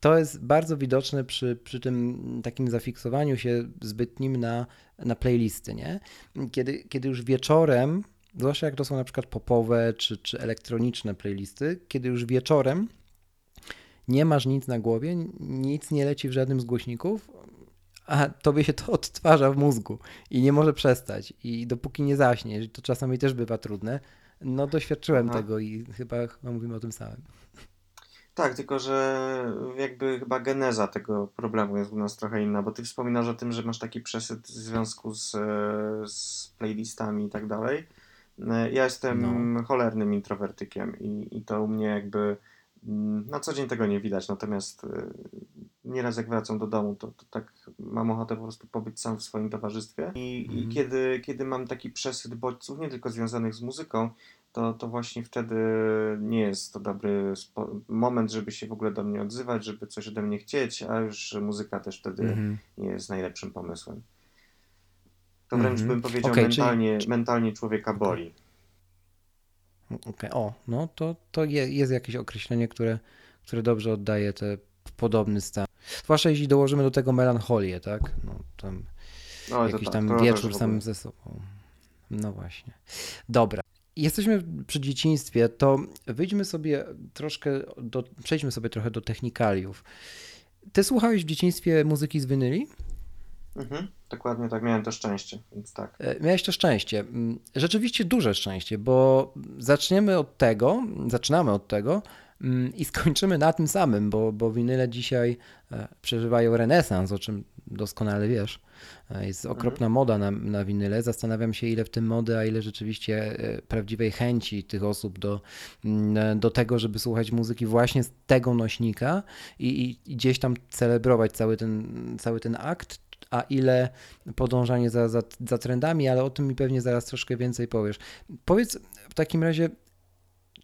to jest bardzo widoczne przy, przy tym takim zafiksowaniu się zbytnim na, na playlisty, nie? Kiedy, kiedy już wieczorem, zwłaszcza jak to są na przykład popowe czy, czy elektroniczne playlisty, kiedy już wieczorem nie masz nic na głowie, nic nie leci w żadnym z głośników, a tobie się to odtwarza w mózgu i nie może przestać. I dopóki nie zaśnie, to czasami też bywa trudne, no doświadczyłem Aha. tego i chyba, chyba mówimy o tym samym. Tak, tylko że jakby chyba geneza tego problemu jest u nas trochę inna, bo ty wspominasz o tym, że masz taki przesyt w związku z, z playlistami i tak dalej. E, Ja jestem cholernym introwertykiem i, i to u mnie jakby na co dzień tego nie widać, natomiast e, nieraz jak wracam do domu, to, to tak mam ochotę po prostu pobyć sam w swoim towarzystwie i, i Mhm. kiedy, kiedy mam taki przesyt bodźców, nie tylko związanych z muzyką, to, to właśnie wtedy nie jest to dobry moment, żeby się w ogóle do mnie odzywać, żeby coś ode mnie chcieć, a już muzyka też wtedy Mhm. nie jest najlepszym pomysłem. To wręcz Mhm. bym powiedział czyli- mentalnie, mentalnie człowieka boli. Okej, O, no to, to je, jest jakieś określenie, które, które dobrze oddaje te podobny stan. Zwłaszcza jeśli dołożymy do tego melancholię, tak? No, tam No, jakiś tak, tam wieczór samym ze sobą. No właśnie. Dobra. Jesteśmy przy dzieciństwie, to wyjdźmy sobie troszkę, do, przejdźmy sobie trochę do technikaliów. Ty słuchałeś w dzieciństwie muzyki z winyli? Mhm, dokładnie tak, miałem to szczęście, więc tak. E, Miałeś to szczęście. Mm, Rzeczywiście duże szczęście, bo zaczniemy od tego, zaczynamy od tego mm, i skończymy na tym samym, bo, bo winyle dzisiaj e, przeżywają renesans, o czym doskonale wiesz. E, Jest okropna moda na, na winyle. Zastanawiam się, ile w tym mody, a ile rzeczywiście prawdziwej chęci tych osób do, mm, do tego, żeby słuchać muzyki właśnie z tego nośnika i, i, i gdzieś tam celebrować cały ten, cały ten akt, a ile podążanie za, za, za trendami, ale o tym mi pewnie zaraz troszkę więcej powiesz. Powiedz w takim razie,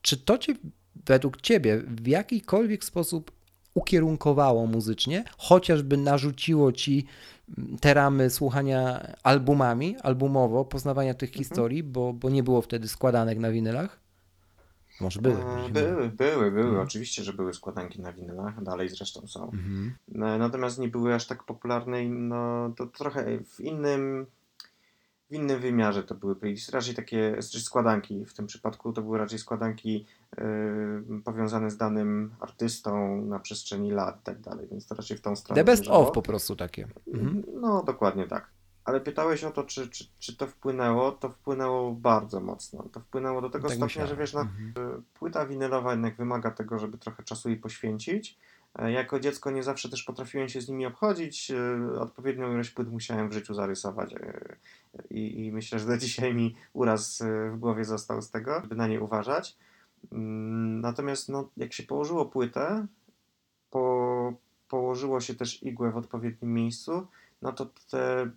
czy to cię według ciebie w jakikolwiek sposób ukierunkowało muzycznie, chociażby narzuciło ci mm, te ramy słuchania albumami, albumowo, poznawania tych historii, bo, bo nie było wtedy składanek na winylach? Może były. E, nie Były, były, były. Mhm. Oczywiście, że były składanki na winylach, dalej zresztą są. Mhm. E, Natomiast nie były aż tak popularne i no, to trochę w innym, w innym wymiarze to były playlisty, raczej takie składanki. W tym przypadku to były raczej składanki e, powiązane z danym artystą na przestrzeni lat i tak dalej, więc to raczej w tą stronę The best of po prostu takie. Mhm. No, dokładnie tak. Ale pytałeś o to, czy, czy, czy to wpłynęło. To wpłynęło bardzo mocno. To wpłynęło do tego Tak stopnia, myślałem. że wiesz, no, Mhm. płyta winylowa jednak wymaga tego, żeby trochę czasu jej poświęcić. E, Jako dziecko nie zawsze też potrafiłem się z nimi obchodzić. e, Odpowiednią ilość płyt musiałem w życiu zarysować. e, I, i myślę, że do dzisiaj mi uraz w głowie został z tego, żeby na nie uważać. Mm, Natomiast no, jak się położyło płytę, po, położyło się też igłę w odpowiednim miejscu, no to te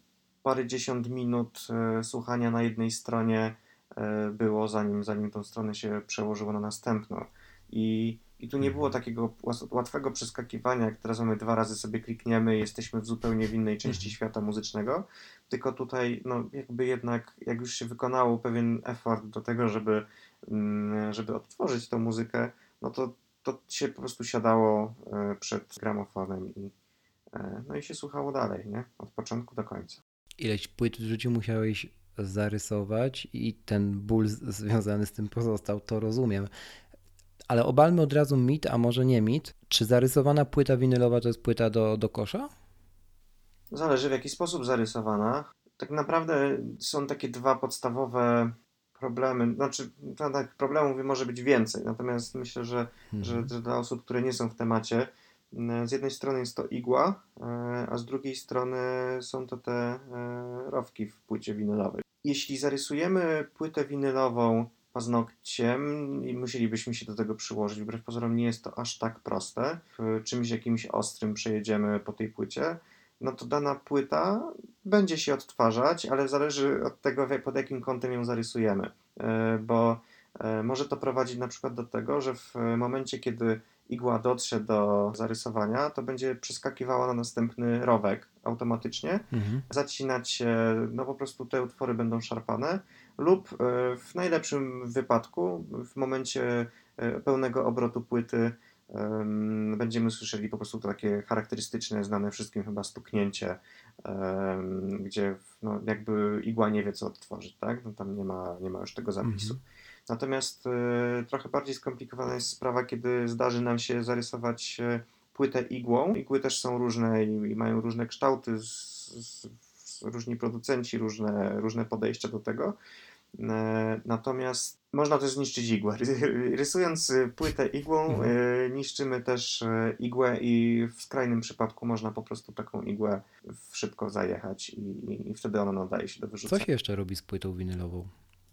parędziesiąt minut e, słuchania na jednej stronie e, było, zanim, zanim tą stronę się przełożyło na następną. I, i tu nie było takiego łas- łatwego przeskakiwania, jak teraz mamy dwa razy sobie klikniemy i jesteśmy w zupełnie w innej części świata muzycznego, tylko tutaj no, jakby jednak, jak już się wykonało pewien effort do tego, żeby, mm, żeby odtworzyć tą muzykę, no to, to się po prostu siadało e, przed gramofonem i, no i się słuchało dalej, nie? Od początku do końca. Ileś płyt w życiu musiałeś zarysować i ten ból związany z tym pozostał, to rozumiem. Ale obalmy od razu mit, a może nie mit. Czy zarysowana płyta winylowa to jest płyta do, do kosza? Zależy w jaki sposób zarysowana. Tak naprawdę są takie dwa podstawowe problemy. Znaczy, tak, problemów może być więcej, natomiast myślę, że, że, że dla osób, które nie są w temacie, z jednej strony jest to igła, e, a z drugiej strony są to te e, rowki w płycie winylowej. Jeśli zarysujemy płytę winylową paznokciem i musielibyśmy się do tego przyłożyć, wbrew pozorom nie jest to aż tak proste. Czymś jakimś ostrym przejedziemy po tej płycie, no to dana płyta będzie się odtwarzać, ale zależy od tego, pod jakim kątem ją zarysujemy. E, Bo e, może to prowadzić na przykład do tego, że w momencie, kiedy igła dotrze do zarysowania, to będzie przeskakiwała na następny rowek automatycznie, Mhm. zacinać się, no po prostu te utwory będą szarpane, lub e, w najlepszym wypadku, w momencie e, pełnego obrotu płyty, em, będziemy słyszeli po prostu takie charakterystyczne, znane wszystkim chyba stuknięcie, gdzie no, jakby igła nie wie, co odtworzyć, tak? No, tam nie ma, nie ma już tego zapisu. Natomiast e, trochę bardziej skomplikowana jest sprawa, kiedy zdarzy nam się zarysować e, płytę igłą. Igły też są różne i, mają różne kształty, z, z, z, różni producenci, różne, różne podejścia do tego. E, Natomiast można też zniszczyć igłę. Ry- Rysując płytę igłą, Mhm. niszczymy też igłę i w skrajnym przypadku można po prostu taką igłę szybko zajechać i, i wtedy ona nadaje się do Co wyrzucenia. się jeszcze robi z płytą winylową?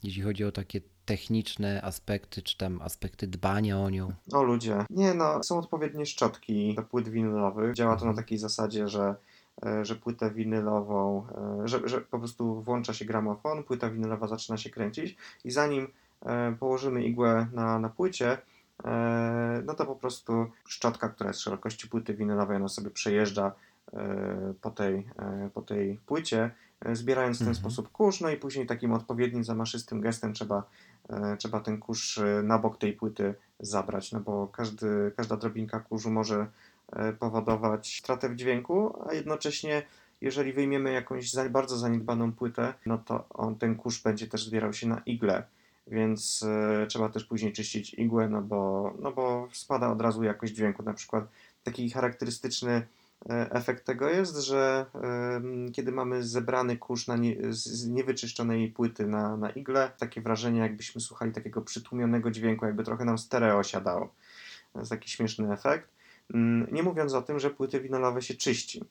Jeśli chodzi o takie techniczne aspekty, czy tam aspekty dbania o nią. O ludzie. Nie no, są odpowiednie szczotki do płyt winylowych. Działa to na takiej zasadzie, że, e, że płytę winylową, e, że, że po prostu włącza się gramofon, płyta winylowa zaczyna się kręcić i zanim e, położymy igłę na, na płycie, no to po prostu szczotka, która jest szerokości płyty winylowej, ona sobie przejeżdża po tej, e, po tej płycie, e, zbierając w ten Mhm. sposób kurz, no i później takim odpowiednim, zamaszystym gestem trzeba, e, trzeba ten kurz e, na bok tej płyty zabrać, no bo każdy, każda drobinka kurzu może e, powodować stratę w dźwięku, a jednocześnie jeżeli wyjmiemy jakąś bardzo zaniedbaną płytę, no to on, ten kurz będzie też zbierał się na igle, więc e, trzeba też później czyścić igłę, no bo, no bo spada od razu jakość dźwięku. Na przykład taki charakterystyczny e, efekt tego jest, że kiedy mamy zebrany kurz na nie, z niewyczyszczonej płyty na, na igle, takie wrażenie jakbyśmy słuchali takiego przytłumionego dźwięku, jakby trochę nam stereo siadało. To jest taki śmieszny efekt. Mm, Nie mówiąc o tym, że płyty winylowe się czyści.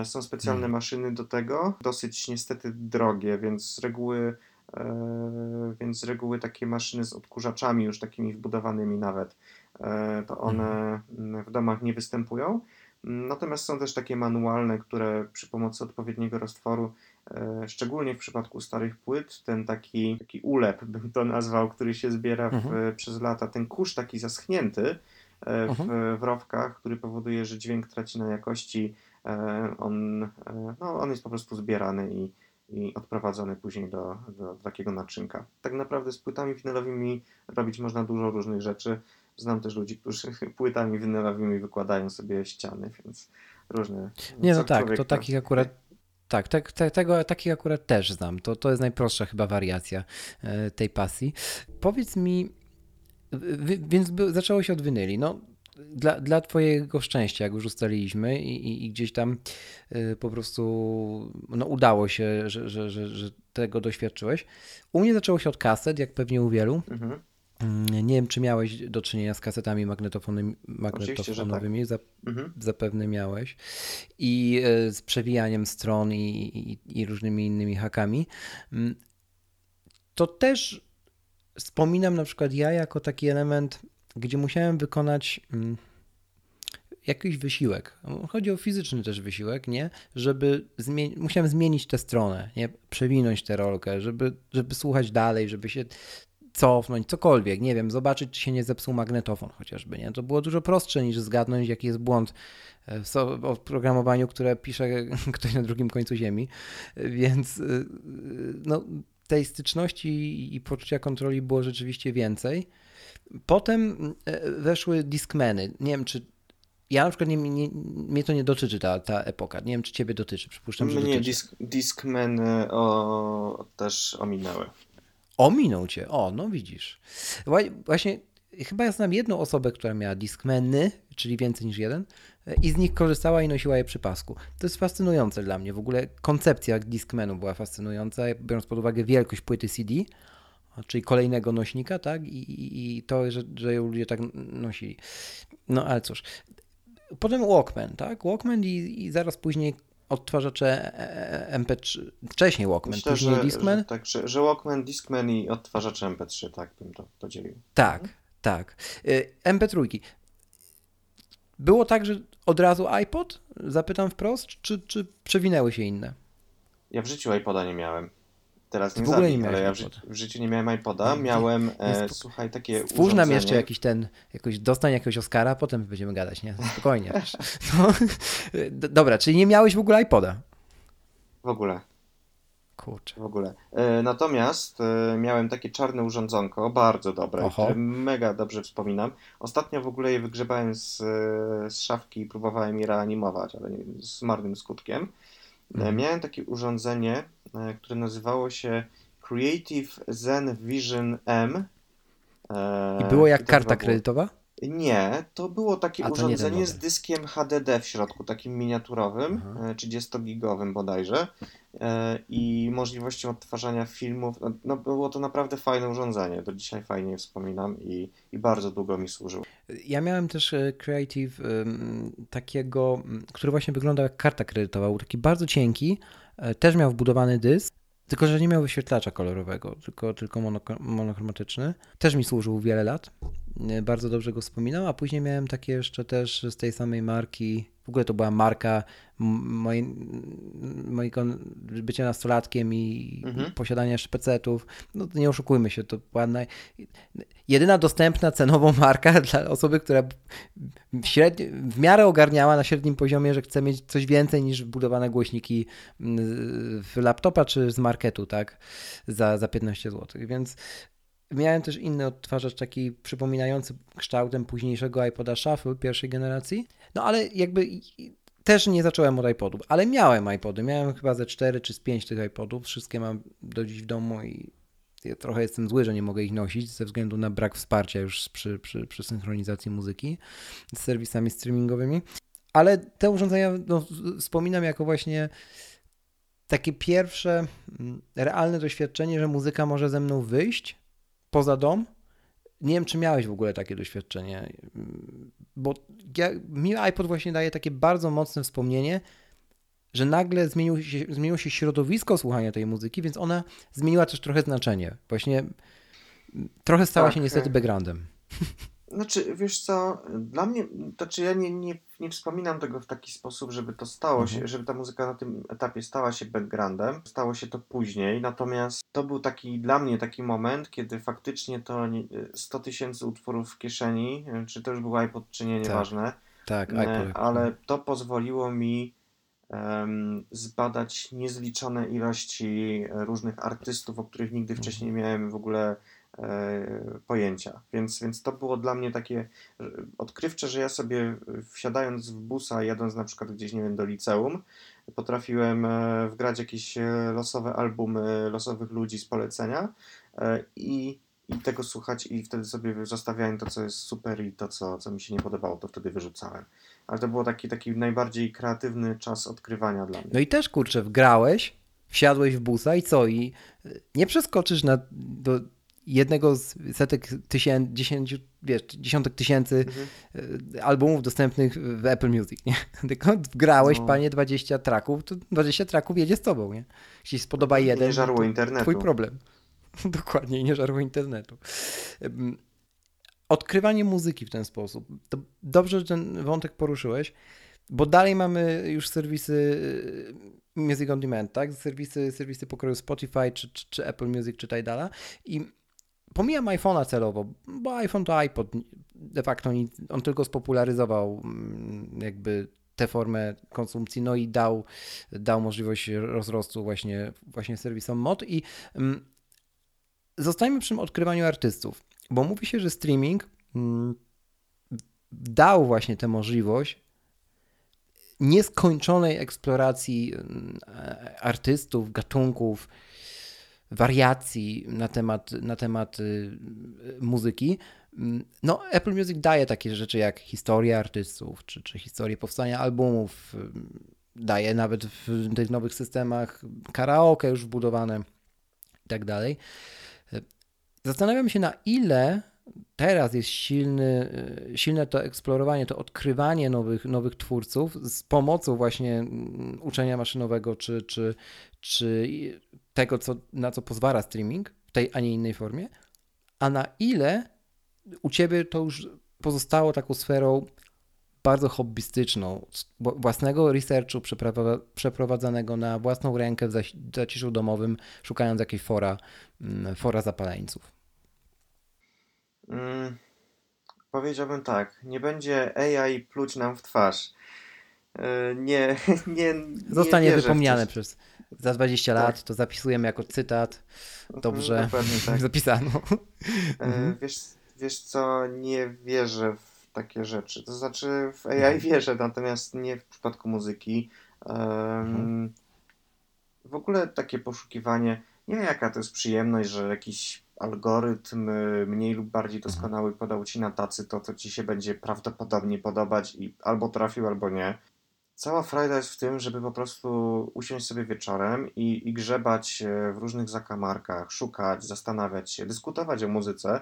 E, Są specjalne Mhm. maszyny do tego, dosyć niestety drogie, więc z reguły, e, więc z reguły takie maszyny z odkurzaczami już takimi wbudowanymi nawet, e, to one mm, w domach nie występują. Natomiast są też takie manualne, które przy pomocy odpowiedniego roztworu, e, szczególnie w przypadku starych płyt, ten taki, taki ulep, bym to nazwał, który się zbiera w, Mhm. przez lata, ten kurz taki zaschnięty e, w, Mhm. w rowkach, który powoduje, że dźwięk traci na jakości, e, on, no, on jest po prostu zbierany i, i odprowadzony później do, do takiego naczynka. Tak naprawdę z płytami winylowymi robić można dużo różnych rzeczy. Znam też ludzi, którzy płytami winylowymi wykładają sobie ściany, więc różne. Nie, no tak, to takich akurat. Tak, tak, tak, tego, takich akurat też znam. To, to jest najprostsza chyba wariacja e, tej pasji. Powiedz mi, więc zaczęło się od winyli. No, dla, dla Twojego szczęścia, jak już ustaliliśmy, i, i, i gdzieś tam e, po prostu no, udało się, że, że, że, że tego doświadczyłeś. U mnie zaczęło się od kaset, jak pewnie u wielu. Mhm. Mm, Nie wiem, czy miałeś do czynienia z kasetami magnetofony- tak. magnetofonowymi. Zap- Mhm. zapewne miałeś. I e, z przewijaniem stron i, i, i różnymi innymi hakami. Mm, To też wspominam na przykład ja jako taki element, gdzie musiałem wykonać mm, jakiś wysiłek. Chodzi o fizyczny też wysiłek, nie? Żeby zmienić, musiałem zmienić tę stronę, nie? Przewinąć tę rolkę, żeby, żeby słuchać dalej, żeby się cofnąć, cokolwiek, nie wiem, zobaczyć, czy się nie zepsuł magnetofon chociażby, nie? To było dużo prostsze niż zgadnąć, jaki jest błąd e, w oprogramowaniu, które pisze ktoś na drugim końcu ziemi, więc y, no, tej styczności i poczucia kontroli było rzeczywiście więcej. Potem e, weszły Discmany. Nie wiem, czy ja na przykład nie, nie, mnie to nie dotyczy ta, ta epoka. Nie wiem, czy ciebie dotyczy. Przypuszczam, że Mnie dotyczy. disk, Discmany o, też ominęły. Ominął cię. O, no widzisz. Wła- Właśnie chyba ja znam jedną osobę, która miała Discmany, czyli więcej niż jeden, i z nich korzystała i nosiła je przy pasku. To jest fascynujące dla mnie. W ogóle koncepcja Discmanu była fascynująca, biorąc pod uwagę wielkość płyty CD, czyli kolejnego nośnika, tak? I, i, i to, że, że ją ludzie tak nosili. No ale cóż. Potem Walkman, tak? Walkman i, i zaraz później odtwarzacze e, e, MP3. Wcześniej Walkman, Myślę, później że, Discman. że, tak, że, że Walkman, Discman i odtwarzacze MP3, tak bym to podzielił. Tak, tak. Y, MP3. Było tak, że od razu iPod? Zapytam wprost, czy, czy przewinęły się inne? Ja w życiu iPoda nie miałem. Teraz nie w ogóle nie ale miałeś ja w, ży- w życiu nie miałem iPoda. Miałem, e, słuchaj, takie nam urządzenie. jeszcze jakiś ten, jakoś dostań jakiegoś Oscara, potem będziemy gadać, nie? Spokojnie. No. Dobra, czyli nie miałeś w ogóle iPoda. W ogóle. Kurczę. W ogóle. E, natomiast e, miałem takie czarne urządzonko, bardzo dobre, Oho. które mega dobrze wspominam. Ostatnio w ogóle je wygrzebałem z, e, z szafki i próbowałem je reanimować, ale nie- z marnym skutkiem. E. Miałem takie urządzenie, e, które nazywało się Creative Zen Vision M. E, I było jak karta było- kredytowa? Nie, to było takie A, to urządzenie z dyskiem HDD w środku, takim miniaturowym, Aha. e, 30-gigowym bodajże e, i możliwością odtwarzania filmów. No, no było to naprawdę fajne urządzenie, do dzisiaj fajnie wspominam i, i bardzo długo mi służył. Ja miałem też e, Creative takiego, który właśnie wyglądał jak karta kredytowa. Był taki bardzo cienki, e, też miał wbudowany dysk, tylko że nie miał wyświetlacza kolorowego, tylko, tylko monochromatyczny. Też mi służył wiele lat. E, Bardzo dobrze go wspominam, a później miałem takie jeszcze też z tej samej marki. W ogóle to była marka mojej, mojego bycia nastolatkiem i Mhm. posiadania jeszcze pecetów. No nie oszukujmy się, to była naj... jedyna dostępna cenowo marka dla osoby, która w, średni... w miarę ogarniała na średnim poziomie, że chce mieć coś więcej niż wbudowane głośniki w laptopa czy z marketu, tak, za, za 15 zł. Więc miałem też inny odtwarzacz, taki przypominający kształtem późniejszego iPoda Shuffle pierwszej generacji. No ale jakby też nie zacząłem od iPodów, ale miałem iPody. Miałem chyba ze 4 czy z 5 tych iPodów. Wszystkie mam do dziś w domu i ja trochę jestem zły, że nie mogę ich nosić ze względu na brak wsparcia już przy, przy, przy synchronizacji muzyki z serwisami streamingowymi. Ale te urządzenia no, wspominam jako właśnie takie pierwsze mm, realne doświadczenie, że muzyka może ze mną wyjść poza dom. Nie wiem, czy miałeś w ogóle takie doświadczenie, bo ja, mi iPod właśnie daje takie bardzo mocne wspomnienie, że nagle zmieniło się, zmieniło się środowisko słuchania tej muzyki, więc ona zmieniła też trochę znaczenie. Właśnie mm, trochę stała Tak, się niestety backgroundem. Znaczy, wiesz co, dla mnie, to czy ja nie, nie, nie wspominam tego w taki sposób, żeby to stało się, Mhm. żeby ta muzyka na tym etapie stała się backgroundem. Stało się to później, natomiast to był taki dla mnie taki moment, kiedy faktycznie to nie- 100 tysięcy utworów w kieszeni, czy to już był iPod, czy nie, Tak, nieważne, Tak, e, iPod. ale to pozwoliło mi em, zbadać niezliczone ilości różnych artystów, o których nigdy wcześniej nie miałem w ogóle pojęcia. Więc, więc to było dla mnie takie e, odkrywcze, że ja sobie e, wsiadając w busa, jadąc na przykład gdzieś, nie wiem, do liceum, potrafiłem e, wgrać jakieś e, losowe albumy losowych ludzi z polecenia e, i, i tego słuchać i wtedy sobie zostawiałem to, co jest super i to, co, co mi się nie podobało, to wtedy wyrzucałem. Ale to był taki, taki najbardziej kreatywny czas odkrywania dla mnie. No i też kurczę, wgrałeś, wsiadłeś w busa i co? I nie przeskoczysz na, do jednego z setek tysięcy, dziesięciu, wiesz, dziesiątek tysięcy Mhm. y, albumów dostępnych w Apple Music, nie? Tylko wgrałeś, No. panie, 20 traków, to 20 traków jedzie z tobą, nie? Jeśli spodoba jeden, nie żarło internetu. twój problem. Dokładnie, nie żarło internetu. Odkrywanie muzyki w ten sposób. To dobrze, że ten wątek poruszyłeś, bo dalej mamy już serwisy y, Music on Demand, tak? Serwisy, serwisy pokroju Spotify, czy, czy, czy Apple Music, czy Tidala i pomijam iPhone'a celowo, bo iPhone to iPod, de facto on, tylko spopularyzował mm, jakby tę formę konsumpcji, no i dał, dał możliwość rozrostu właśnie, właśnie serwisom mod i mm, zostańmy przy tym odkrywaniu artystów, bo mówi się, że streaming mm, dał właśnie tę możliwość nieskończonej eksploracji mm, e, artystów, gatunków, wariacji na temat, na temat y, muzyki. Mm, No, Apple Music daje takie rzeczy jak historia artystów, czy, czy historię powstania albumów, ym, daje nawet w tych nowych systemach karaoke już wbudowane i tak dalej. Zastanawiam się, na ile teraz jest silny, y, silne to eksplorowanie, to odkrywanie nowych, nowych twórców z pomocą właśnie mm, uczenia maszynowego, czy, czy, czy tego, co, na co pozwala streaming w tej, a nie innej formie, a na ile u ciebie to już pozostało taką sferą bardzo hobbystyczną, własnego researchu przeprowadzanego na własną rękę w zaciszu domowym, szukając jakiegoś fora, mm, fora zapaleńców. Mm, powiedziałbym tak, nie będzie AI pluć nam w twarz. E, Nie, nie, nie Zostanie wypomniane przez za 20 Tak. lat, to zapisujemy jako cytat. Dobrze, Mhm, Dokładnie tak. zapisano. E, Mhm. Wiesz, wiesz co, nie wierzę w takie rzeczy. To znaczy w AI Mhm. wierzę, natomiast nie w przypadku muzyki. Mhm. W ogóle takie poszukiwanie, nie wiem jaka to jest przyjemność, że jakiś algorytm y, mniej lub bardziej doskonały podał ci na tacy to, co ci się będzie prawdopodobnie podobać i albo trafił, albo nie. Cała frajda jest w tym, żeby po prostu usiąść sobie wieczorem i, i grzebać e, w różnych zakamarkach, szukać, zastanawiać się, dyskutować o muzyce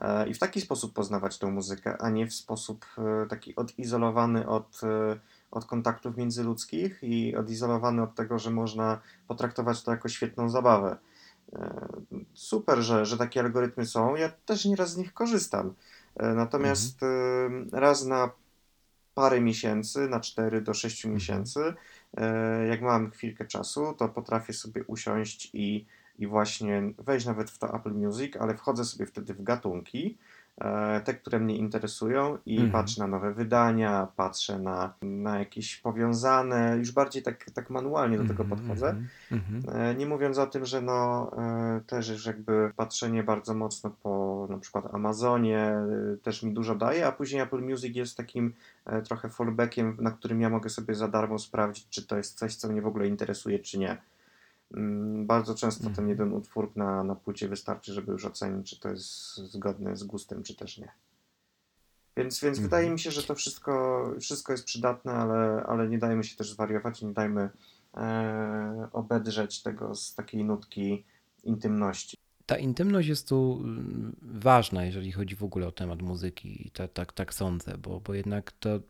e, i w taki sposób poznawać tą muzykę, a nie w sposób e, taki odizolowany od, e, od kontaktów międzyludzkich i odizolowany od tego, że można potraktować to jako świetną zabawę. Super, że, że takie algorytmy są. Ja też nieraz z nich korzystam. Natomiast e, raz na parę miesięcy, na 4 do 6 miesięcy, e, jak mam chwilkę czasu, to potrafię sobie usiąść i, i właśnie wejść nawet w to Apple Music, ale wchodzę sobie wtedy w gatunki, te, które mnie interesują i Mhm. patrzę na nowe wydania, patrzę na, na jakieś powiązane, już bardziej tak, tak manualnie do tego Mhm, podchodzę. mhm, mhm. E, Nie mówiąc o tym, że no, e, też już jakby patrzenie bardzo mocno po na przykład Amazonie e, też mi dużo daje, a później Apple Music jest takim e, trochę fallbackiem, na którym ja mogę sobie za darmo sprawdzić, czy to jest coś, co mnie w ogóle interesuje, czy nie. Mm, Bardzo często ten Mhm. jeden utwór na, na płycie wystarczy, żeby już ocenić, czy to jest zgodne z gustem, czy też nie. Więc, więc Mhm. wydaje mi się, że to wszystko, wszystko jest przydatne, ale, ale nie dajmy się też zwariować, nie dajmy e, obedrzeć tego z takiej nutki intymności. Ta intymność jest tu mm, ważna, jeżeli chodzi w ogóle o temat muzyki tak, tak, tak sądzę, bo, bo jednak to,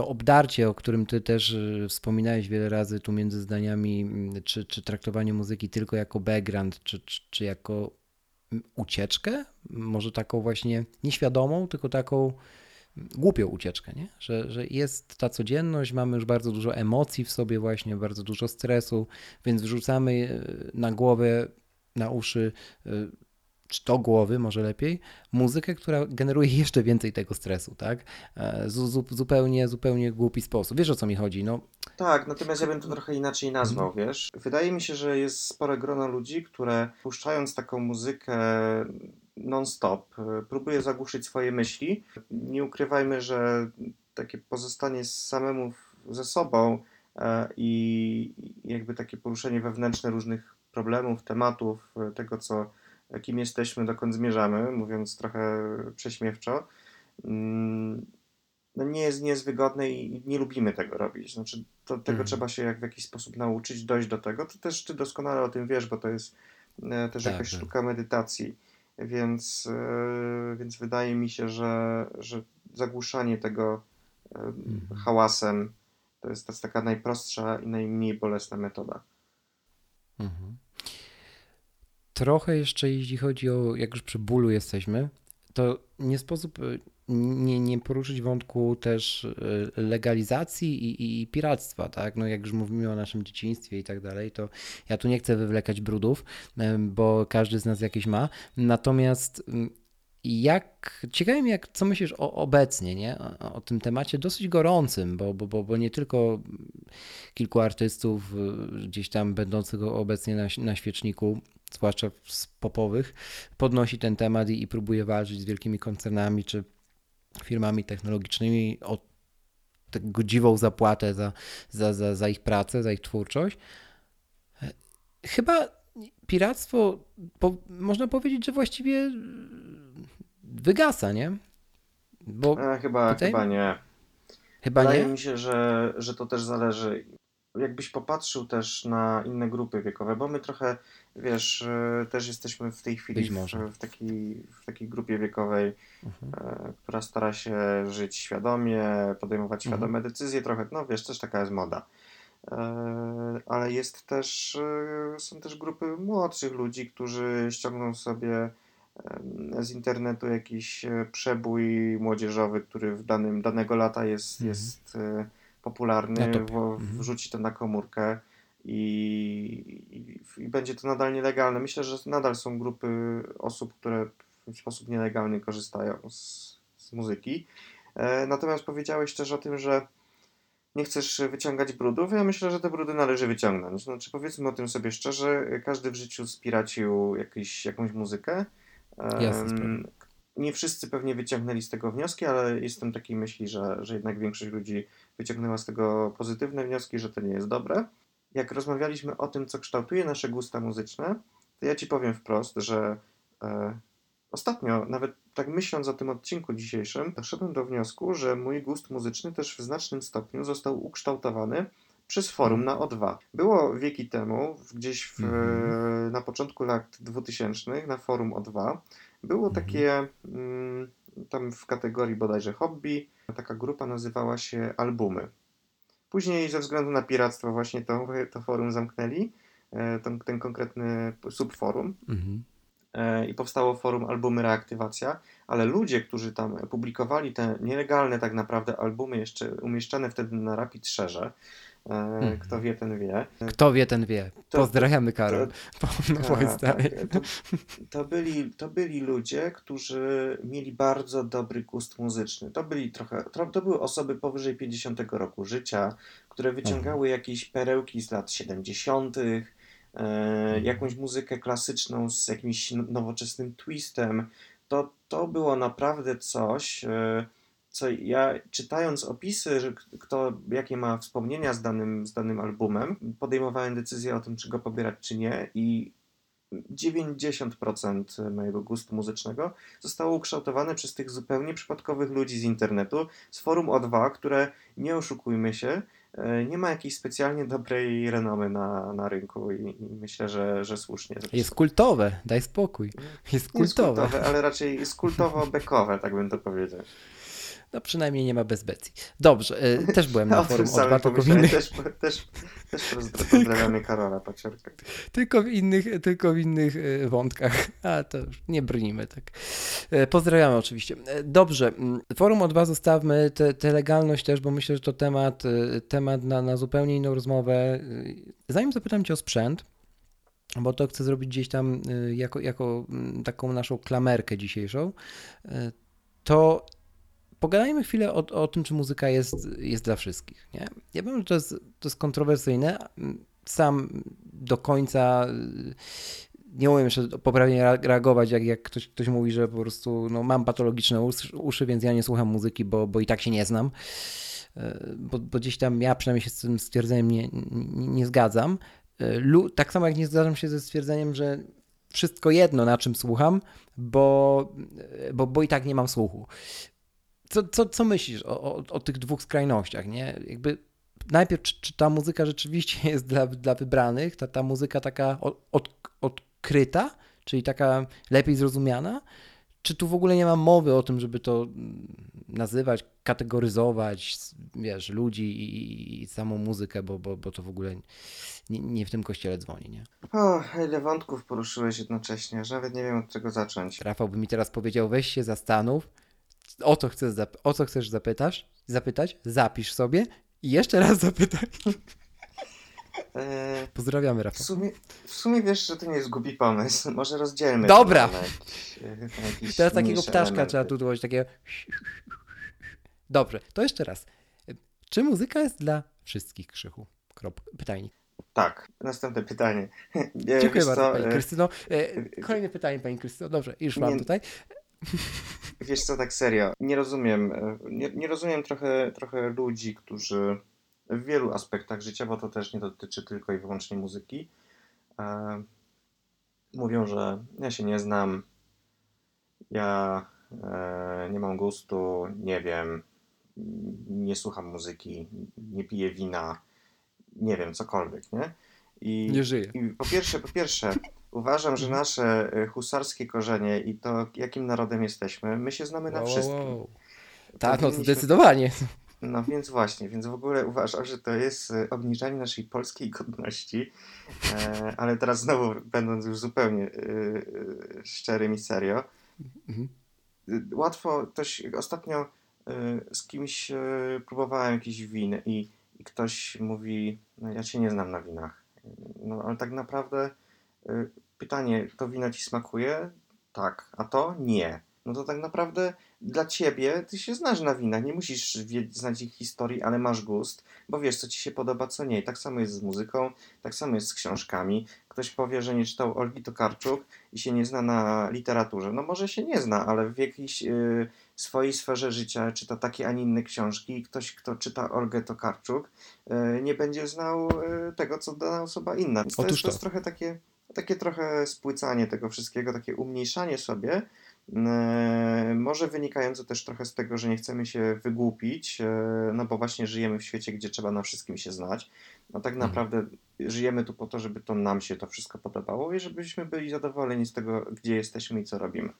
to obdarcie, o którym ty też y, wspominałeś wiele razy tu między zdaniami, mm, czy, czy traktowanie muzyki tylko jako background, czy, czy, czy jako mm, ucieczkę, może taką właśnie nieświadomą, tylko taką mm, głupią ucieczkę, nie? Że, że jest ta codzienność, mamy już bardzo dużo emocji w sobie właśnie, bardzo dużo stresu, więc wrzucamy y, na głowę na uszy, y, czy do głowy może lepiej, muzykę, która generuje jeszcze więcej tego stresu, tak? E, zu- zu- zupełnie, zupełnie głupi sposób. Wiesz o co mi chodzi? No, Tak, natomiast ja bym to trochę inaczej nazwał, wiesz. Wydaje mi się, że jest spore grono ludzi, które puszczając taką muzykę non-stop, y, próbuje zagłuszyć swoje myśli. Nie ukrywajmy, że takie pozostanie samemu ze sobą e, i jakby takie poruszenie wewnętrzne różnych problemów, tematów, e, tego co, kim jesteśmy, dokąd zmierzamy, mówiąc trochę prześmiewczo, mm, no nie jest, nie jest wygodne i nie lubimy tego robić. Znaczy, to, tego Mhm. trzeba się jak w jakiś sposób nauczyć, dojść do tego. To też ty doskonale o tym wiesz, bo to jest e, też Tak, jakaś tak. sztuka medytacji. Więc, e, więc wydaje mi się, że, że zagłuszanie tego e, Mhm. hałasem to jest, to jest taka najprostsza i najmniej bolesna metoda. Mhm. Trochę jeszcze, jeśli chodzi o, jak już przy bólu jesteśmy, to nie sposób y, nie, nie poruszyć wątku też y, legalizacji i, i, piractwa, tak? No jak już mówimy o naszym dzieciństwie i tak dalej, to ja tu nie chcę wywlekać brudów, em, bo każdy z nas jakieś ma. Natomiast mm, jak, ciekawi mnie, jak, co myślisz o, obecnie, nie? O, o tym temacie dosyć gorącym, bo, bo, bo, bo nie tylko kilku artystów gdzieś tam będących obecnie na, na świeczniku, zwłaszcza z popowych, podnosi ten temat i, i próbuje walczyć z wielkimi koncernami czy firmami technologicznymi o taką godziwą zapłatę za, za, za, za ich pracę, za ich twórczość. Chyba piractwo, po, można powiedzieć, że właściwie wygasa, nie? Bo E, chyba, Tutaj? chyba nie. chyba Wydaje nie. mi się, że, że to też zależy. Jakbyś popatrzył też na inne grupy wiekowe, bo my trochę, wiesz, e, też jesteśmy w tej chwili w, w, takiej, w takiej grupie wiekowej, Mhm. e, która stara się żyć świadomie, podejmować Mhm. świadome decyzje trochę, no wiesz, też taka jest moda. E, Ale jest też, są też grupy młodszych ludzi, którzy ściągną sobie z internetu jakiś przebój młodzieżowy, który w danym, danego lata jest, Mhm. jest popularny, Mhm. wrzuci to na komórkę i, i, i będzie to nadal nielegalne. Myślę, że nadal są grupy osób, które w sposób nielegalny korzystają z, z muzyki. E, Natomiast powiedziałeś też o tym, że nie chcesz wyciągać brudów. Ja myślę, że te brudy należy wyciągnąć. Znaczy, powiedzmy o tym sobie szczerze, każdy w życiu spiracił jakiś, jakąś muzykę. Jasna sprawa. Nie wszyscy pewnie wyciągnęli z tego wnioski, ale jestem takiej myśli, że, że jednak większość ludzi wyciągnęła z tego pozytywne wnioski, że to nie jest dobre. Jak rozmawialiśmy o tym, co kształtuje nasze gusta muzyczne, to ja ci powiem wprost, że e, ostatnio, nawet tak myśląc o tym odcinku dzisiejszym, doszedłem do wniosku, że mój gust muzyczny też w znacznym stopniu został ukształtowany przez forum na O2. Było wieki temu, gdzieś w, Mhm. na początku lat 2000 na forum O2 było takie, mm, tam w kategorii bodajże hobby, taka grupa nazywała się Albumy. Później ze względu na piractwo właśnie to, to forum zamknęli, e, ten, ten konkretny subforum Mhm. e, i powstało forum Albumy Reaktywacja, ale ludzie, którzy tam publikowali te nielegalne tak naprawdę albumy jeszcze umieszczane wtedy na Rapid Shareze, e, kto wie, ten wie. Kto wie, ten wie. To- Pozdrawiamy, Karol. Po, no, Tak, tak. To, to, byli, to byli ludzie, którzy mieli bardzo dobry gust muzyczny. To byli trochę, to, to były osoby powyżej 50 roku życia, które wyciągały jakieś perełki z lat 70., e, jakąś muzykę klasyczną z jakimś no- nowoczesnym twistem. To, to było naprawdę coś, e, co ja czytając opisy, że kto jakie ma wspomnienia z danym, z danym albumem, podejmowałem decyzję o tym, czy go pobierać, czy nie i 90% mojego gustu muzycznego zostało ukształtowane przez tych zupełnie przypadkowych ludzi z internetu, z forum O2, które, nie oszukujmy się, e, nie ma jakiejś specjalnie dobrej renomy na, na rynku i, i myślę, że, że słusznie. Jest kultowe, daj spokój. Jest Nie jest kultowe. kultowe, ale raczej jest kultowo-bekowe, tak bym to powiedział. No przynajmniej nie ma bez Becji. Dobrze, y, też byłem na o forum tym samym O2, tylko w pomyślałem. innych, Też, też, też pozdra- pozdrawiamy Karola Paciorka. tylko w innych, tylko w innych y, wątkach. A to już nie brnijmy tak. E, Pozdrawiamy oczywiście. E, Dobrze, forum O2 zostawmy, tę tę legalność też, bo myślę, że to temat, y, temat na, na zupełnie inną rozmowę. Zanim zapytam Cię o sprzęt, bo to chcę zrobić gdzieś tam jako, jako taką naszą klamerkę dzisiejszą, to pogadajmy chwilę o, o tym, czy muzyka jest, jest dla wszystkich. Nie? Ja wiem, że to jest, to jest kontrowersyjne. Sam do końca y, nie umiem jeszcze poprawnie rea- reagować, jak, jak ktoś, ktoś mówi, że po prostu no, mam patologiczne uszy, uszy, więc ja nie słucham muzyki, bo, bo i tak się nie znam. Y, Bo, bo gdzieś tam ja przynajmniej się z tym stwierdzeniem nie, nie, nie zgadzam. Y, Lu, tak samo jak nie zgadzam się ze stwierdzeniem, że wszystko jedno, na czym słucham, bo, bo, bo i tak nie mam słuchu. Co, co, co myślisz o, o, o tych dwóch skrajnościach, nie? Jakby najpierw, czy, czy ta muzyka rzeczywiście jest dla, dla wybranych, ta, ta muzyka taka od, od, odkryta, czyli taka lepiej zrozumiana, czy tu w ogóle nie ma mowy o tym, żeby to mm, nazywać, kategoryzować, wiesz, ludzi i, i samą muzykę, bo, bo, bo to w ogóle nie, nie w tym kościele dzwoni, nie? O, ile wątków poruszyłeś jednocześnie, że nawet nie wiem od czego zacząć. Rafał by mi teraz powiedział, weź się zastanów, o co chcesz, zap- o co chcesz zapytasz, zapytać, zapisz sobie i jeszcze raz zapytaj. E, Pozdrawiamy, w, Rafał. sumie, w sumie wiesz, że to nie jest głupi pomysł. Może rozdzielmy Dobra. to na e, na Teraz takiego ptaszka elementy. trzeba tu dać, takiego... Dobrze, to jeszcze raz. Czy muzyka jest dla wszystkich, Krzychu? Krop. Pytajnik. Tak, następne pytanie. E, Dziękuję bardzo, co, Pani e, Krystyno. Kolejne pytanie, Pani Krystyno. Dobrze, już mam Nie- tutaj. Wiesz co, tak serio, nie rozumiem, e, nie, nie rozumiem trochę, trochę ludzi, którzy w wielu aspektach życia, bo to też nie dotyczy tylko i wyłącznie muzyki, e, mówią, że ja się nie znam, ja e, nie mam gustu, nie wiem, nie słucham muzyki, nie piję wina, nie wiem, cokolwiek, nie? I, Nie żyję. i po pierwsze, po pierwsze, uważam, że nasze e, husarskie korzenie i to, jakim narodem jesteśmy, my się znamy na Wow, wszystkim. wow. Tak, no to Powinniśmy- zdecydowanie. No więc właśnie, więc w ogóle uważam, że to jest e, obniżanie naszej polskiej godności, e, ale teraz znowu będąc już zupełnie e, e, szczerym i serio, Mhm. y, łatwo ktoś ostatnio y, z kimś y, próbowałem jakieś winy i, i ktoś mówi, no ja cię nie znam na winach. No ale tak naprawdę y, pytanie, to wino ci smakuje? Tak, a to nie. No to tak naprawdę dla ciebie ty się znasz na winach, nie musisz znać ich historii, ale masz gust, bo wiesz, co ci się podoba, co nie. I tak samo jest z muzyką, tak samo jest z książkami. Ktoś powie, że nie czytał Olgi Tokarczuk i się nie zna na literaturze. No może się nie zna, ale w jakiejś y, swojej sferze życia czyta takie, a nie inne książki i ktoś, kto czyta Olgę Tokarczuk, y, nie będzie znał y, tego, co dana osoba inna. Więc to, Otóż jest, to to. jest trochę takie, takie trochę spłycanie tego wszystkiego, takie umniejszanie sobie, E, Może wynikające też trochę z tego, że nie chcemy się wygłupić, e, no bo właśnie żyjemy w świecie, gdzie trzeba na wszystkim się znać. No tak naprawdę żyjemy tu po to, żeby to nam się to wszystko podobało i żebyśmy byli zadowoleni z tego, gdzie jesteśmy i co robimy.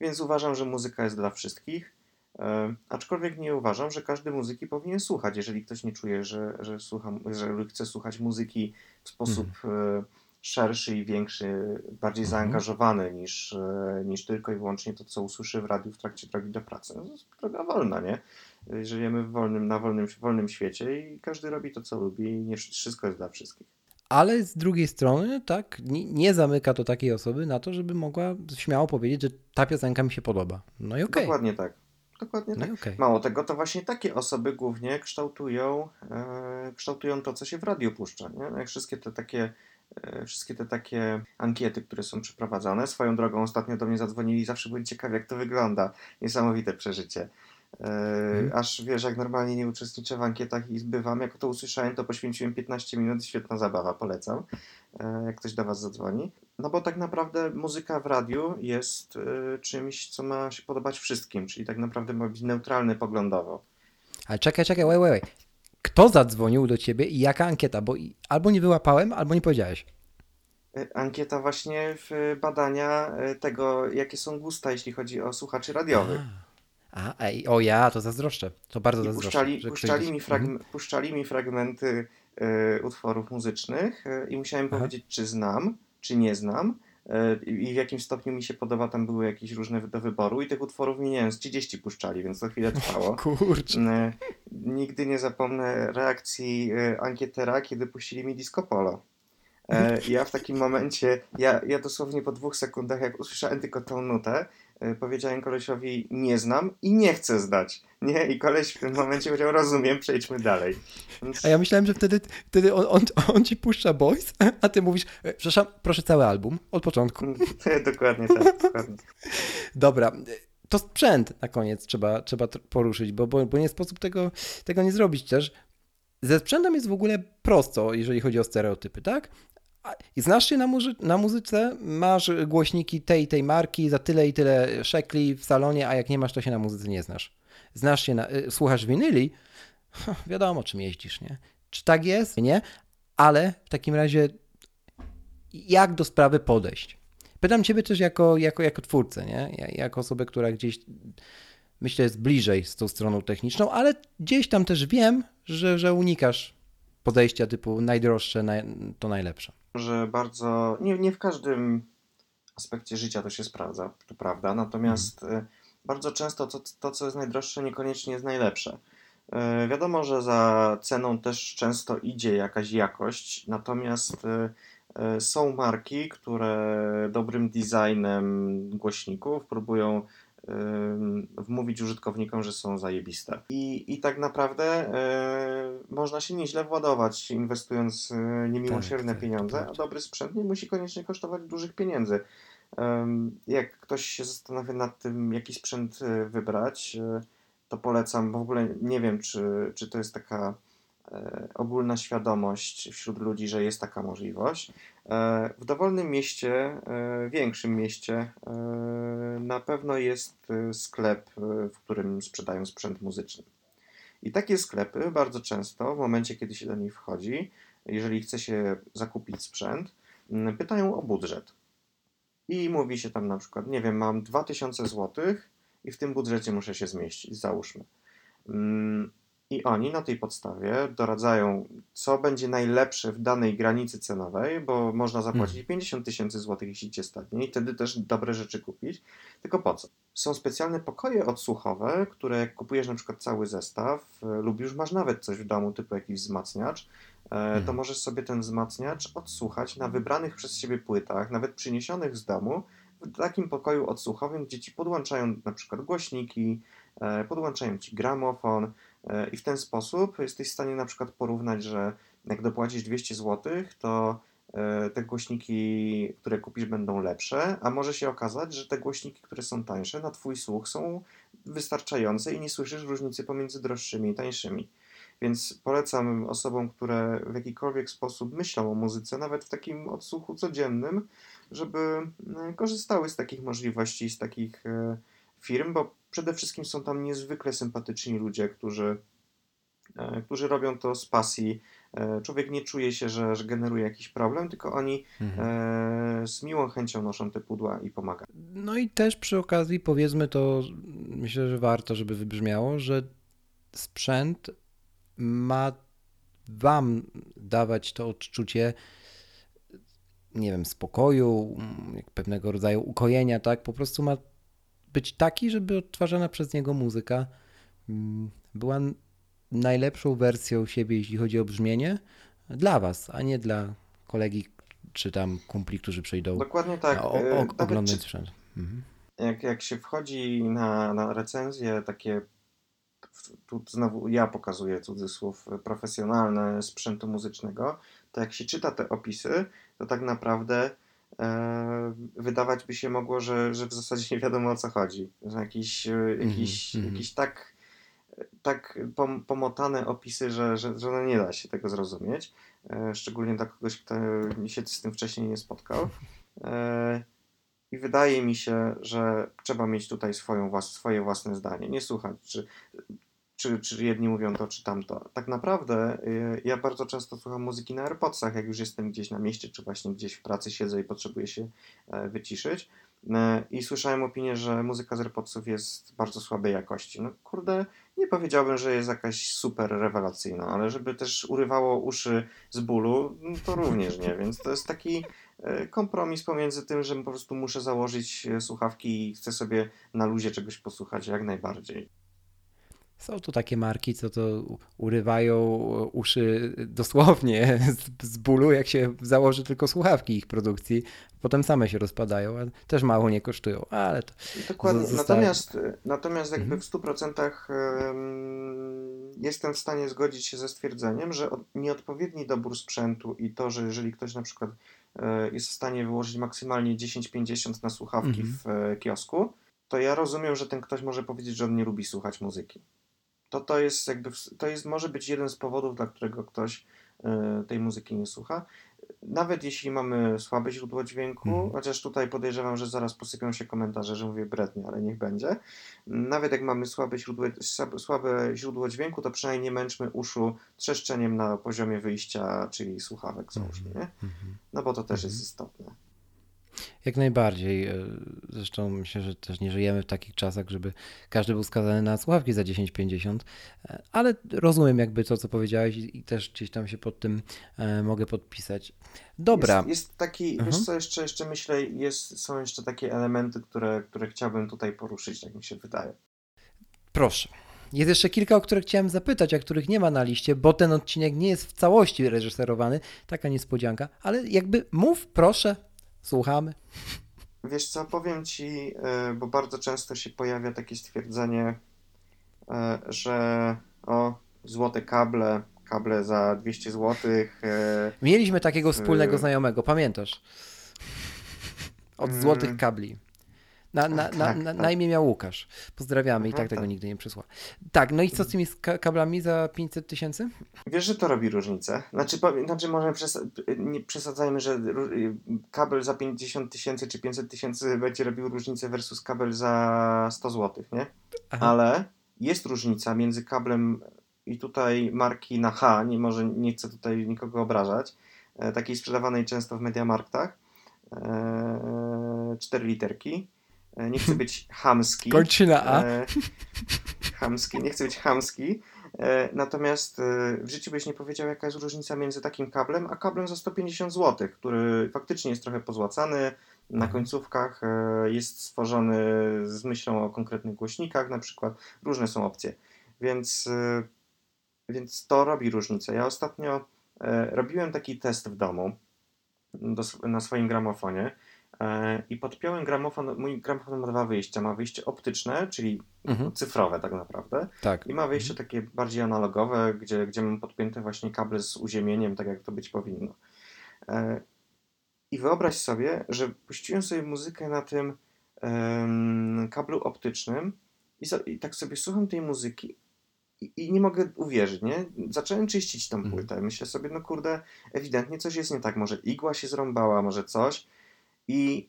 Więc uważam, że muzyka jest dla wszystkich. E, aczkolwiek nie uważam, że każdy muzyki powinien słuchać. Jeżeli ktoś nie czuje, że, że, słucha, że chce słuchać muzyki w sposób e, szerszy i większy, bardziej Mhm. zaangażowany niż, e, niż tylko i wyłącznie to, co usłyszy w radiu w trakcie drogi do pracy. No, to jest droga wolna, nie? Żyjemy w wolnym, na wolnym, wolnym świecie i każdy robi to, co lubi i nie wszystko jest dla wszystkich. Ale z drugiej strony, tak, nie, zamyka to takiej osoby na to, żeby mogła śmiało powiedzieć, że ta piosenka mi się podoba. No i okej. Dokładnie tak. Dokładnie No tak. okej. Mało tego, to właśnie takie osoby głównie kształtują, e, kształtują to, co się w radiu puszcza. Nie? No Jak wszystkie te takie wszystkie te takie ankiety, które są przeprowadzane. Swoją drogą ostatnio do mnie zadzwonili, zawsze byli ciekawi, jak to wygląda. Niesamowite przeżycie. E, Aż wiesz, jak normalnie nie uczestniczę w ankietach i zbywam, jak to usłyszałem, to poświęciłem 15 minut, świetna zabawa, polecam, e, jak ktoś do Was zadzwoni. No bo tak naprawdę muzyka w radiu jest e, czymś, co ma się podobać wszystkim, czyli tak naprawdę ma być neutralny poglądowo. Ale czekaj, czekaj, wait, wait, wait. Kto zadzwonił do ciebie i jaka ankieta? Bo albo nie wyłapałem, albo nie powiedziałeś. E, Ankieta właśnie w badania e, tego, jakie są gusta, jeśli chodzi o słuchaczy radiowych. A, ej, o ja, to zazdroszczę. To bardzo I zazdroszczę. puszczali, puszczali, mi Mhm. puszczali mi fragmenty e, utworów muzycznych e, i musiałem Aha. powiedzieć, czy znam, czy nie znam e, i i w jakim stopniu mi się podoba. Tam były jakieś różne do wyboru i tych utworów mi, nie wiem, z 30 puszczali, więc to chwilę trwało. Kurczę. E, Nigdy nie zapomnę reakcji e, ankietera, kiedy puścili mi disco polo. E, Ja w takim momencie, ja, ja dosłownie po dwóch sekundach, jak usłyszałem tylko tą nutę, e, powiedziałem kolesiowi nie znam i nie chcę zdać. Nie? I koleś w tym momencie powiedział rozumiem, przejdźmy dalej. Więc, A ja myślałem, że wtedy, wtedy on, on, on ci puszcza boys, a ty mówisz, e, przepraszam, proszę cały album, od początku. dokładnie tak, dokładnie. Dobra, to sprzęt na koniec trzeba, trzeba tr- poruszyć, bo, bo, bo nie sposób tego, tego nie zrobić też. Ze sprzętem jest w ogóle prosto, jeżeli chodzi o stereotypy, tak? I znasz się na, muzy- na muzyce, masz głośniki tej i tej marki za tyle i tyle szekli w salonie, a jak nie masz, to się na muzyce nie znasz. Znasz się na, y, słuchasz winyli, wiadomo czym jeździsz, nie? Czy tak jest? Nie, ale w takim razie jak do sprawy podejść? Pytam Ciebie też jako, jako, jako twórcę, nie? Ja- Jako osobę, która gdzieś myślę jest bliżej z tą stroną techniczną, ale gdzieś tam też wiem, że, że unikasz podejścia typu najdroższe, naj, to najlepsze. że bardzo, nie, nie w każdym aspekcie życia to się sprawdza, to prawda, natomiast e, bardzo często to, to, co jest najdroższe, niekoniecznie jest najlepsze. E, Wiadomo, że za ceną też często idzie jakaś jakość, natomiast e, są marki, które dobrym designem głośników próbują wmówić użytkownikom, że są zajebiste. I, i tak naprawdę można się nieźle władować, inwestując e, niemiłosierne Tak, tak, pieniądze, to a dobry sprzęt nie musi koniecznie kosztować dużych pieniędzy. Jak ktoś się zastanawia nad tym, jaki sprzęt e, wybrać, e, to polecam, w ogóle nie wiem, czy, czy to jest taka ogólna świadomość wśród ludzi, że jest taka możliwość. E, W dowolnym mieście, e, większym mieście, e, na pewno jest sklep, w którym sprzedają sprzęt muzyczny. I takie sklepy bardzo często, w momencie kiedy się do nich wchodzi, jeżeli chce się zakupić sprzęt, m, pytają o budżet. I mówi się tam na przykład, nie wiem, mam 2000 zł i w tym budżecie muszę się zmieścić, załóżmy. I oni na tej podstawie doradzają, co będzie najlepsze w danej granicy cenowej, bo można zapłacić 50 tysięcy złotych, jeśli cię stanie, i wtedy też dobre rzeczy kupić. Tylko po co? Są specjalne pokoje odsłuchowe, które jak kupujesz na przykład cały zestaw, e, lub już masz nawet coś w domu, typu jakiś wzmacniacz, e, to Mhm. możesz sobie ten wzmacniacz odsłuchać na wybranych przez siebie płytach, nawet przyniesionych z domu, w takim pokoju odsłuchowym, gdzie ci podłączają na przykład głośniki, e, podłączają ci gramofon i w ten sposób jesteś w stanie na przykład porównać, że jak dopłacisz 200 zł, to e, te głośniki, które kupisz, będą lepsze, a może się okazać, że te głośniki, które są tańsze, na twój słuch są wystarczające i nie słyszysz różnicy pomiędzy droższymi i tańszymi. Więc polecam osobom, które w jakikolwiek sposób myślą o muzyce, nawet w takim odsłuchu codziennym, żeby e, korzystały z takich możliwości, z takich e, firm, bo przede wszystkim są tam niezwykle sympatyczni ludzie, którzy, e, którzy robią to z pasji. E, Człowiek nie czuje się, że, że generuje jakiś problem, tylko oni Mhm. e, z miłą chęcią noszą te pudła i pomagają. No i też przy okazji powiedzmy to, myślę, że warto, żeby wybrzmiało, że sprzęt ma wam dawać to odczucie, nie wiem, spokoju, mm, pewnego rodzaju ukojenia, tak? Po prostu ma być taki, żeby odtwarzana przez niego muzyka mm, była najlepszą wersją siebie, jeśli chodzi o brzmienie, dla was, a nie dla kolegi czy tam kumpli, którzy przyjdą Dokładnie tak. o, o, nawet oglądać sprzęt. Mhm. jak, jak się wchodzi na, na recenzje takie, tu znowu ja pokazuję cudzysłów, profesjonalne sprzętu muzycznego, to jak się czyta te opisy, to tak naprawdę wydawać by się mogło, że, że w zasadzie nie wiadomo o co chodzi. Że jakiś, e, jakiś, mhm. jakiś tak, tak pom, pomotane opisy, że, że, że no nie da się tego zrozumieć. E, szczególnie dla kogoś, kto się z tym wcześniej nie spotkał. E, i wydaje mi się, że trzeba mieć tutaj swoją, włas- swoje własne zdanie. Nie słuchać, czy, czy, czy jedni mówią to, czy tamto. Tak naprawdę y, ja bardzo często słucham muzyki na AirPodsach, jak już jestem gdzieś na mieście, czy właśnie gdzieś w pracy siedzę i potrzebuję się e, wyciszyć. E, I słyszałem opinię, że muzyka z AirPodsów jest bardzo słabej jakości. No kurde, nie powiedziałbym, że jest jakaś super rewelacyjna, ale żeby też urywało uszy z bólu, no to również nie. Więc to jest taki e, kompromis pomiędzy tym, że po prostu muszę założyć słuchawki i chcę sobie na luzie czegoś posłuchać jak najbardziej. Są tu takie marki, co to urywają uszy dosłownie z, z bólu, jak się założy tylko słuchawki ich produkcji. Potem same się rozpadają, a też mało nie kosztują, ale to Dokładnie. Z- zosta- Natomiast, e, natomiast jakby Mhm. w 100% em, jestem w stanie zgodzić się ze stwierdzeniem, że od- nieodpowiedni dobór sprzętu i to, że jeżeli ktoś na przykład e, jest w stanie wyłożyć maksymalnie 10-50 na słuchawki Mhm. w e, kiosku, to ja rozumiem, że ten ktoś może powiedzieć, że on nie lubi słuchać muzyki. To, to jest jakby, to jest, może być jeden z powodów, dla którego ktoś e, tej muzyki nie słucha. Nawet jeśli mamy słabe źródło dźwięku, Mhm. chociaż tutaj podejrzewam, że zaraz posypią się komentarze, że mówię brednie, ale niech będzie. Nawet jak mamy słabe źródło, słabe- źródło dźwięku, to przynajmniej nie męczmy uszu trzeszczeniem na poziomie wyjścia, czyli słuchawek załóżmy, nie? Mhm. No bo to też Mhm. jest istotne. Jak najbardziej. e, Zresztą myślę, że też nie żyjemy w takich czasach, żeby każdy był skazany na słuchawki za 10-50, e, ale rozumiem jakby to, co powiedziałeś i też gdzieś tam się pod tym e, mogę podpisać. Dobra, Jest, jest taki, Mhm. wiesz co, jeszcze, jeszcze myślę, jest, są jeszcze takie elementy, które, które chciałbym tutaj poruszyć, tak mi się wydaje. Proszę. Jest jeszcze kilka, o których chciałem zapytać, a których nie ma na liście, bo ten odcinek nie jest w całości reżyserowany. Taka niespodzianka, ale jakby mów, proszę, słuchamy. Wiesz co, powiem ci, e, bo bardzo często się pojawia takie stwierdzenie, e, że o, złote kable, kable za 200 zł. Mieliśmy takiego wspólnego znajomego, pamiętasz? Od Mm. złotych kabli. Na, na, na, Tak, na, tak. na imię miał Łukasz. Pozdrawiamy i tak tego tak. nigdy nie przysła. Tak, no i co z tymi kablami za 500 tysięcy? Wiesz, że to robi różnicę. Znaczy, znaczy może przes- nie przesadzajmy, że ró- kabel za 50 tysięcy czy 500 tysięcy będzie robił różnicę versus kabel za 100 zł, nie? Aha. Ale jest różnica między kablem i tutaj marki na H, nie może nie chcę tutaj nikogo obrażać, e, takiej sprzedawanej często w Mediamarktach, e, 4 literki. E, nie chcę być chamski. Kończy na A. E, chamski, nie chcę być chamski, E, Natomiast e, w życiu byś nie powiedział, jaka jest różnica między takim kablem, a kablem za 150 zł, który faktycznie jest trochę pozłacany, na końcówkach jest stworzony z myślą o konkretnych głośnikach, na przykład różne są opcje. Więc, więc to robi różnicę. Ja ostatnio robiłem taki test w domu do, na swoim gramofonie i podpiąłem gramofon. Mój gramofon ma dwa wyjścia. Ma wyjście optyczne, czyli Mhm. cyfrowe tak naprawdę. Tak. I ma wyjście takie bardziej analogowe, gdzie, gdzie mam podpięte właśnie kable z uziemieniem, tak jak to być powinno. E, I wyobraź sobie, że puściłem sobie muzykę na tym em, kablu optycznym i, so, i tak sobie słucham tej muzyki i, i nie mogę uwierzyć, nie? Zacząłem czyścić tą Mhm. płytę. Myślę sobie, no kurde, ewidentnie coś jest nie tak. Może igła się zrąbała, może coś. I,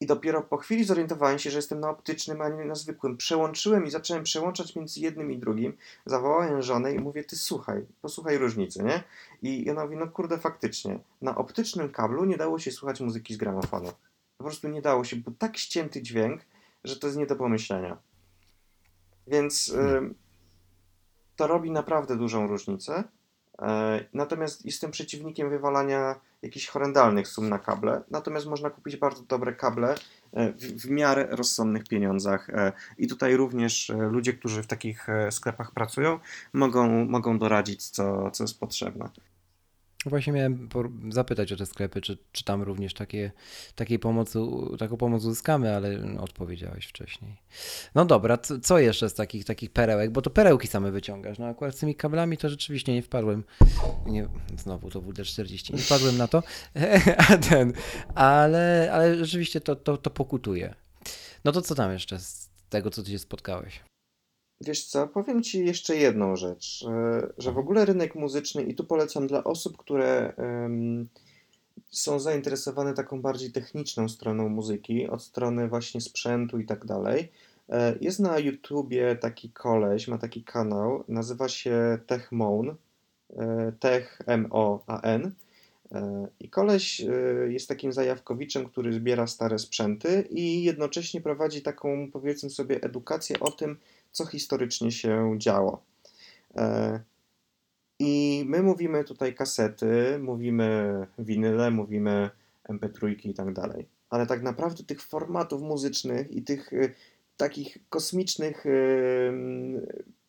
I dopiero po chwili zorientowałem się, że jestem na optycznym, a nie na zwykłym. Przełączyłem i zacząłem przełączać między jednym i drugim. Zawołałem żonę i mówię, ty słuchaj, posłuchaj różnicy, nie? I ona mówi, no kurde, faktycznie, na optycznym kablu nie dało się słuchać muzyki z gramofonu. Po prostu nie dało się, był tak ścięty dźwięk, że to jest nie do pomyślenia. Więc to robi naprawdę dużą różnicę. E, Natomiast jestem przeciwnikiem wywalania jakichś horrendalnych sum na kable. Natomiast można kupić bardzo dobre kable e, w, w miarę rozsądnych pieniądzach. E, I tutaj również ludzie, którzy w takich sklepach pracują, mogą, mogą doradzić, co, co jest potrzebne. Właśnie miałem zapytać o te sklepy, czy, czy tam również takie, takiej pomocy, taką pomoc uzyskamy, ale odpowiedziałeś wcześniej. No dobra, co, co jeszcze z takich, takich perełek? Bo to perełki same wyciągasz. No akurat z tymi kablami to rzeczywiście nie wpadłem. Nie, znowu to WD-40. Nie wpadłem na to. A ten, ale, ale rzeczywiście to, to, to pokutuje. No to co tam jeszcze z tego, co ty się spotkałeś? Wiesz co, powiem Ci jeszcze jedną rzecz, e, że w ogóle rynek muzyczny, i tu polecam dla osób, które em, są zainteresowane taką bardziej techniczną stroną muzyki, od strony właśnie sprzętu i tak dalej. e, Jest na YouTubie taki koleś, ma taki kanał, nazywa się TechMoan, e, Tech M-O-A-N. E, I koleś e, jest takim zajawkowiczem, który zbiera stare sprzęty i jednocześnie prowadzi taką, powiedzmy sobie, edukację o tym, co historycznie się działo. E, I my mówimy tutaj kasety, mówimy winyle, mówimy MP3 i tak dalej. Ale tak naprawdę tych formatów muzycznych i tych e, takich kosmicznych e,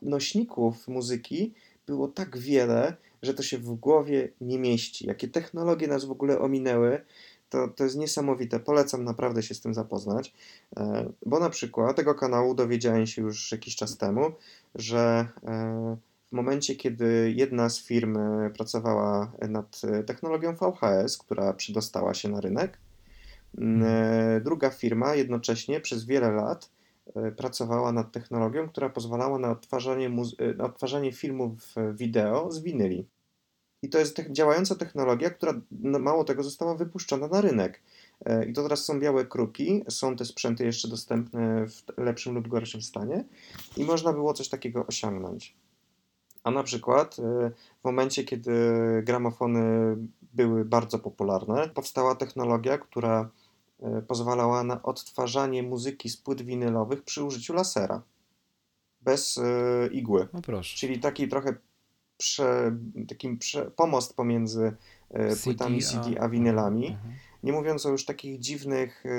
nośników muzyki było tak wiele, że to się w głowie nie mieści. Jakie technologie nas w ogóle ominęły, to, to jest niesamowite. Polecam naprawdę się z tym zapoznać, e, bo na przykład tego kanału dowiedziałem się już jakiś czas temu, że e, w momencie, kiedy jedna z firm e, pracowała nad technologią VHS, która przydostała się na rynek, m, e, druga firma jednocześnie przez wiele lat pracowała nad technologią, która pozwalała na odtwarzanie, muzy- odtwarzanie filmów wideo z winyli. I to jest działająca technologia, która no, mało tego została wypuszczona na rynek. E, I to teraz są białe kruki, są te sprzęty jeszcze dostępne w lepszym lub gorszym stanie i można było coś takiego osiągnąć. A na przykład e, w momencie, kiedy gramofony były bardzo popularne, powstała technologia, która e, pozwalała na odtwarzanie muzyki z płyt winylowych przy użyciu lasera. Bez igły. No proszę. Czyli taki trochę prze, takim prze, pomost pomiędzy e, płytami CD a winylami. Mhm. Nie mówiąc o już takich dziwnych e,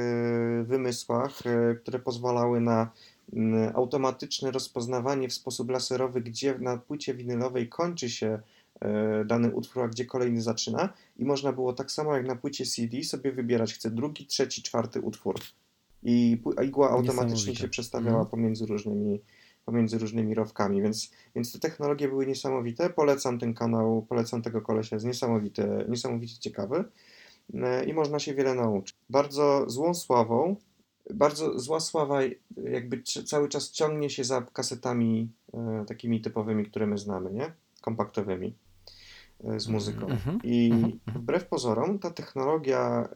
wymysłach, e, które pozwalały na automatyczne rozpoznawanie w sposób laserowy, gdzie na płycie winylowej kończy się dany utwór, a gdzie kolejny zaczyna. I można było tak samo jak na płycie CD sobie wybierać, chcę drugi, trzeci, czwarty utwór. I a igła automatycznie się przestawiała Mhm. pomiędzy różnymi, pomiędzy różnymi rowkami, więc, więc te technologie były niesamowite. Polecam ten kanał, polecam tego kolesia, jest niesamowite, niesamowicie ciekawy e, i można się wiele nauczyć. Bardzo złą sławą, bardzo zła sława jakby cały czas ciągnie się za kasetami e, takimi typowymi, które my znamy, nie? Kompaktowymi e, z muzyką. Mhm, I mhm, wbrew pozorom ta technologia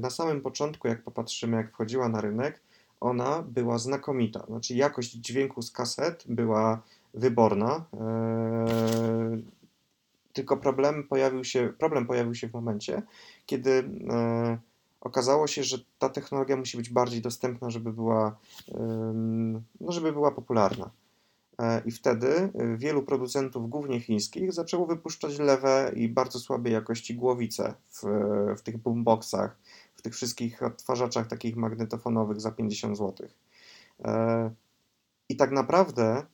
na samym początku, jak popatrzymy, jak wchodziła na rynek, ona była znakomita. Znaczy jakość dźwięku z kaset była wyborna. e, Tylko problem pojawił się, problem pojawił się w momencie, kiedy e, okazało się, że ta technologia musi być bardziej dostępna, żeby była, no, żeby była popularna. E, I wtedy e, wielu producentów, głównie chińskich, zaczęło wypuszczać lewe i bardzo słabej jakości głowice w, w tych boomboxach, w tych wszystkich odtwarzaczach takich magnetofonowych za 50 zł. I tak naprawdę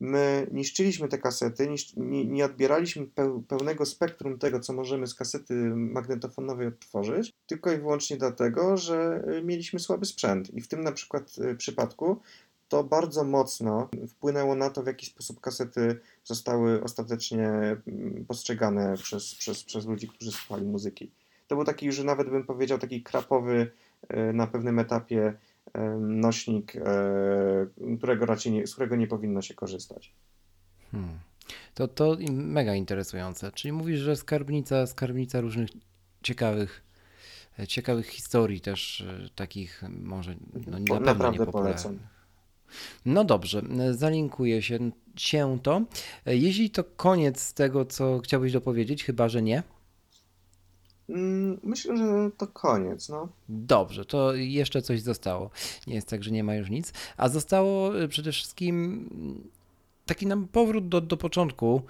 my niszczyliśmy te kasety, nie, odbieraliśmy pełnego spektrum tego, co możemy z kasety magnetofonowej odtworzyć, tylko i wyłącznie dlatego, że e, mieliśmy słaby sprzęt. I w tym na przykład e, przypadku to bardzo mocno wpłynęło na to, w jaki sposób kasety zostały ostatecznie mm, postrzegane przez, przez, przez ludzi, którzy słuchali muzyki. To był taki, że nawet bym powiedział, taki krapowy e, na pewnym etapie nośnik, którego raczej nie, z którego nie powinno się korzystać. Hmm. To, to mega interesujące. Czyli mówisz, że skarbnica, skarbnica różnych ciekawych, e, ciekawych historii też e, takich może no, na Naprawdę polecam. No dobrze, e, zalinkuję się, się to. Jeśli to koniec tego, co chciałbyś dopowiedzieć, chyba że nie. Mm, myślę, że to koniec, no. Dobrze, to jeszcze coś zostało. Nie jest tak, że nie ma już nic. A zostało przede wszystkim taki nam powrót do, do początku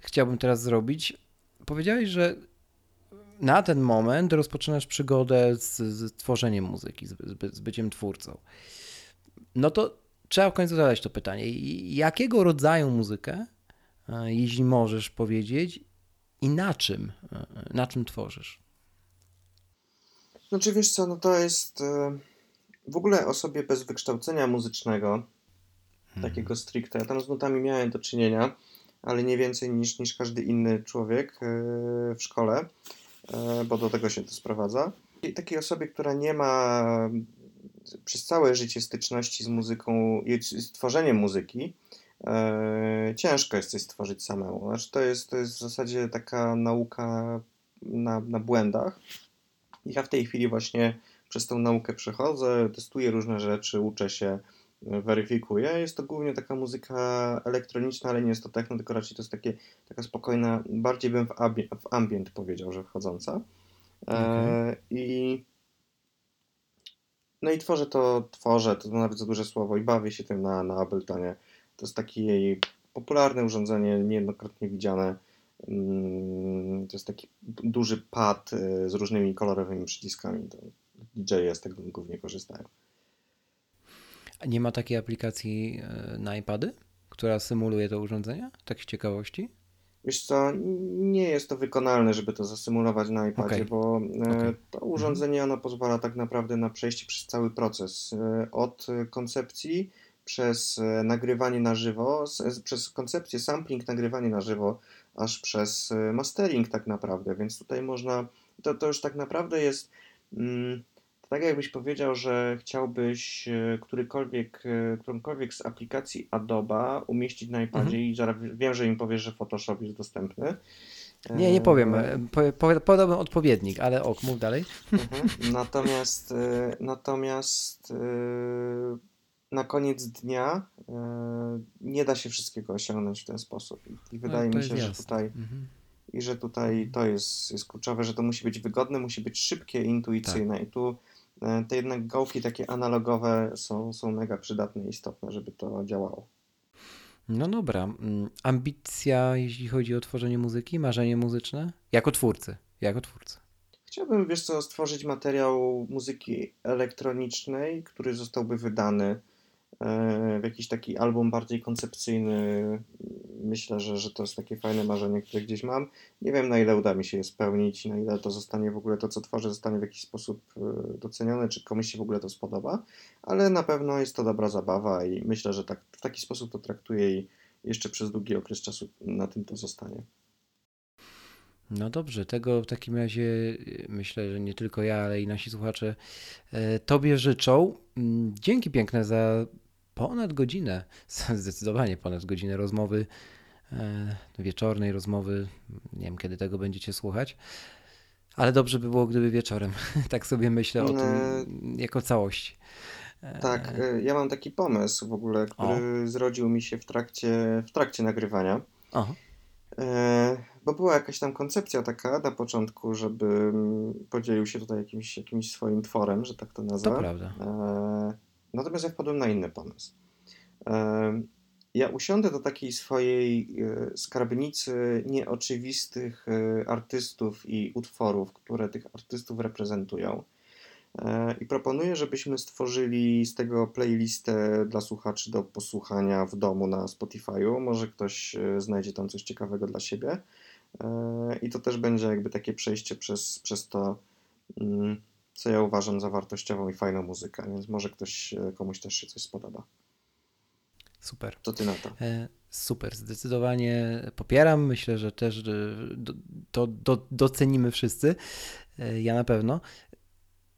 chciałbym teraz zrobić. Powiedziałeś, że na ten moment rozpoczynasz przygodę z, z tworzeniem muzyki, z, z, byciem twórcą. No to trzeba w końcu zadać to pytanie. Jakiego rodzaju muzykę, e, jeśli możesz powiedzieć, i na czym, e, na czym tworzysz? Znaczy wiesz co, no to jest e, w ogóle osobie bez wykształcenia muzycznego, Hmm. takiego stricte. Ja tam z nutami miałem do czynienia, ale nie więcej niż, niż każdy inny człowiek e, w szkole, e, bo do tego się to sprowadza. I takiej osobie, która nie ma przez całe życie styczności z muzyką i z tworzeniem muzyki, ciężko jest coś stworzyć samemu. Znaczy to, jest, to jest w zasadzie taka nauka na, na błędach. Ja w tej chwili właśnie przez tą naukę przechodzę, testuję różne rzeczy, uczę się, weryfikuje. Jest to głównie taka muzyka elektroniczna, ale nie jest to techno, tylko raczej to jest takie, taka spokojna, bardziej bym w, ambi w ambient powiedział, że wchodząca. Okay. E, I no i tworzę to, tworzę, to nawet za duże słowo i bawię się tym na, na Abletonie. To jest takie popularne urządzenie, niejednokrotnie widziane. Mm, to jest taki duży pad e, z różnymi kolorowymi przyciskami. To DJ z tego głównie korzystają. A nie ma takiej aplikacji e, na iPady, która symuluje to urządzenie? Tak z ciekawości? Wiesz co, nie jest to wykonalne, żeby to zasymulować na iPadzie, okay. bo e, okay. to mhm. urządzenie ono pozwala tak naprawdę na przejście przez cały proces. Od koncepcji przez nagrywanie na żywo, przez koncepcję sampling, nagrywanie na żywo, aż przez mastering tak naprawdę, więc tutaj można, to, to już tak naprawdę jest mm, tak jakbyś powiedział, że chciałbyś e, którykolwiek, e, którąkolwiek z aplikacji Adobe umieścić na iPadzie mhm. i zaraz wiem, że im powiesz, że Photoshop jest dostępny. Nie, nie powiem. Po, podałbym odpowiednik, ale ok, mów dalej. Mhm. Natomiast, natomiast na koniec dnia nie da się wszystkiego osiągnąć w ten sposób. I wydaje no, mi się, że tutaj mhm. i że tutaj to jest, jest kluczowe, że to musi być wygodne, musi być szybkie, intuicyjne. Tak. I tu E, te jednak gałki takie analogowe są, są mega przydatne i istotne, żeby to działało. No dobra. Mm, ambicja, jeśli chodzi o tworzenie muzyki, marzenie muzyczne? Jako twórcy, jako twórcy. Chciałbym, wiesz co, stworzyć materiał muzyki elektronicznej, który zostałby wydany E, w jakiś taki album bardziej koncepcyjny. Myślę, że, że to jest takie fajne marzenie, które gdzieś mam. Nie wiem, na ile uda mi się je spełnić, na ile to zostanie w ogóle to, co tworzę, zostanie w jakiś sposób e, docenione, czy komuś się w ogóle to spodoba, ale na pewno jest to dobra zabawa i myślę, że tak, w taki sposób to traktuję i jeszcze przez długi okres czasu na tym to zostanie. No dobrze, tego w takim razie e, myślę, że nie tylko ja, ale i nasi słuchacze Tobie życzą. Mm, dzięki piękne za ponad godzinę, zdecydowanie ponad godzinę rozmowy, e, wieczornej rozmowy. Nie wiem, kiedy tego będziecie słuchać. Ale dobrze by było, gdyby wieczorem. tak sobie myślę o tym e, jako całość. E, tak, ja mam taki pomysł w ogóle, który o. zrodził mi się w trakcie, w trakcie nagrywania. Aha. bo była jakaś tam koncepcja taka na początku, żeby podzielił się tutaj jakimś, jakimś swoim tworem, że tak to nazwę. To prawda. Natomiast ja wpadłem na inny pomysł. ja usiądę do takiej swojej e, skarbnicy nieoczywistych e, artystów i utworów, które tych artystów reprezentują. E, I proponuję, żebyśmy stworzyli z tego playlistę dla słuchaczy do posłuchania w domu na Spotify'u. Może ktoś znajdzie tam coś ciekawego dla siebie. I to też będzie jakby takie przejście przez, przez to, mm, co ja uważam za wartościową i fajną muzykę, więc może ktoś, e, komuś też się coś spodoba. Super. Co ty na to? E, Super, zdecydowanie popieram. Myślę, że też to do, docenimy wszyscy. E, Ja na pewno.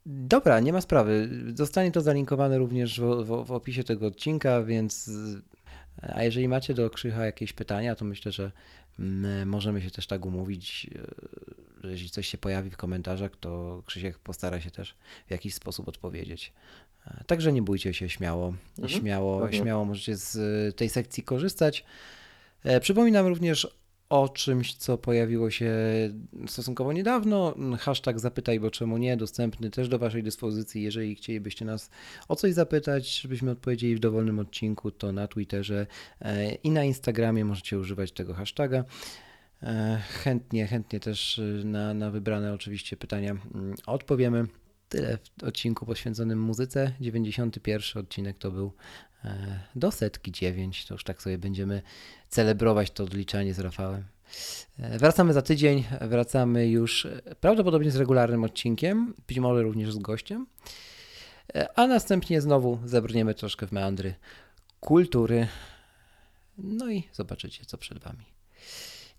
Dobra, nie ma sprawy. Zostanie to zalinkowane również w, w, w opisie tego odcinka, więc. A jeżeli macie do Krzycha jakieś pytania, to myślę, że mm, możemy się też tak umówić, jeśli coś się pojawi w komentarzach, to Krzysiek postara się też w jakiś sposób odpowiedzieć. E, Także nie bójcie się śmiało. Mhm, Śmiało, pewnie. śmiało możecie z e, tej sekcji korzystać. E, Przypominam również o czymś, co pojawiło się stosunkowo niedawno. Hashtag zapytaj, bo czemu nie, dostępny też do Waszej dyspozycji. Jeżeli chcielibyście nas o coś zapytać, żebyśmy odpowiedzieli w dowolnym odcinku, to na Twitterze e, i na Instagramie możecie używać tego hashtaga. E, Chętnie, chętnie też e, na, na wybrane oczywiście pytania mm, odpowiemy. Tyle w odcinku poświęconym muzyce. 91 odcinek to był e, do setki 9. To już tak sobie będziemy celebrować to odliczanie z Rafałem. E, Wracamy za tydzień. Wracamy już prawdopodobnie z regularnym odcinkiem, być może również z gościem. A następnie znowu zabrniemy troszkę w meandry kultury. No i zobaczycie, co przed Wami.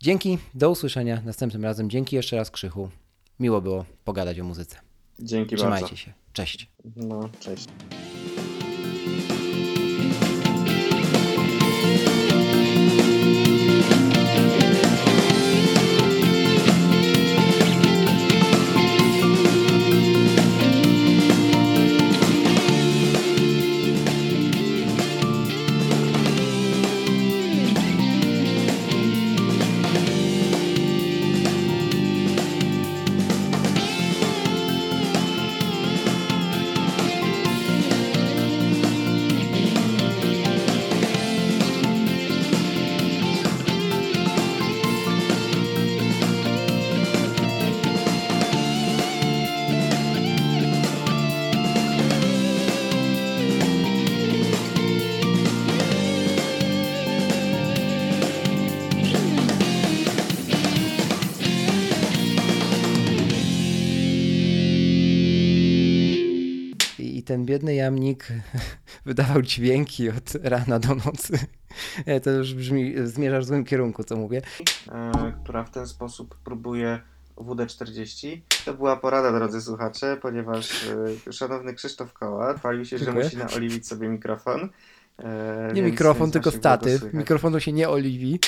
Dzięki, do usłyszenia następnym razem. Dzięki jeszcze raz Krzychu. Miło było pogadać o muzyce. Dzięki Trzymajcie bardzo. się. Cześć. No, cześć. Biedny jamnik wydawał dźwięki od rana do nocy. E, To już brzmi, zmierzasz w złym kierunku, co mówię. e, która w ten sposób próbuje WD-40. To była porada, drodzy słuchacze, ponieważ e, szanowny Krzysztof Koła chwalił się, że Dziękuję. musi naoliwić sobie mikrofon. Nie mikrofon, tylko statyw. Mikrofonu się nie oliwi.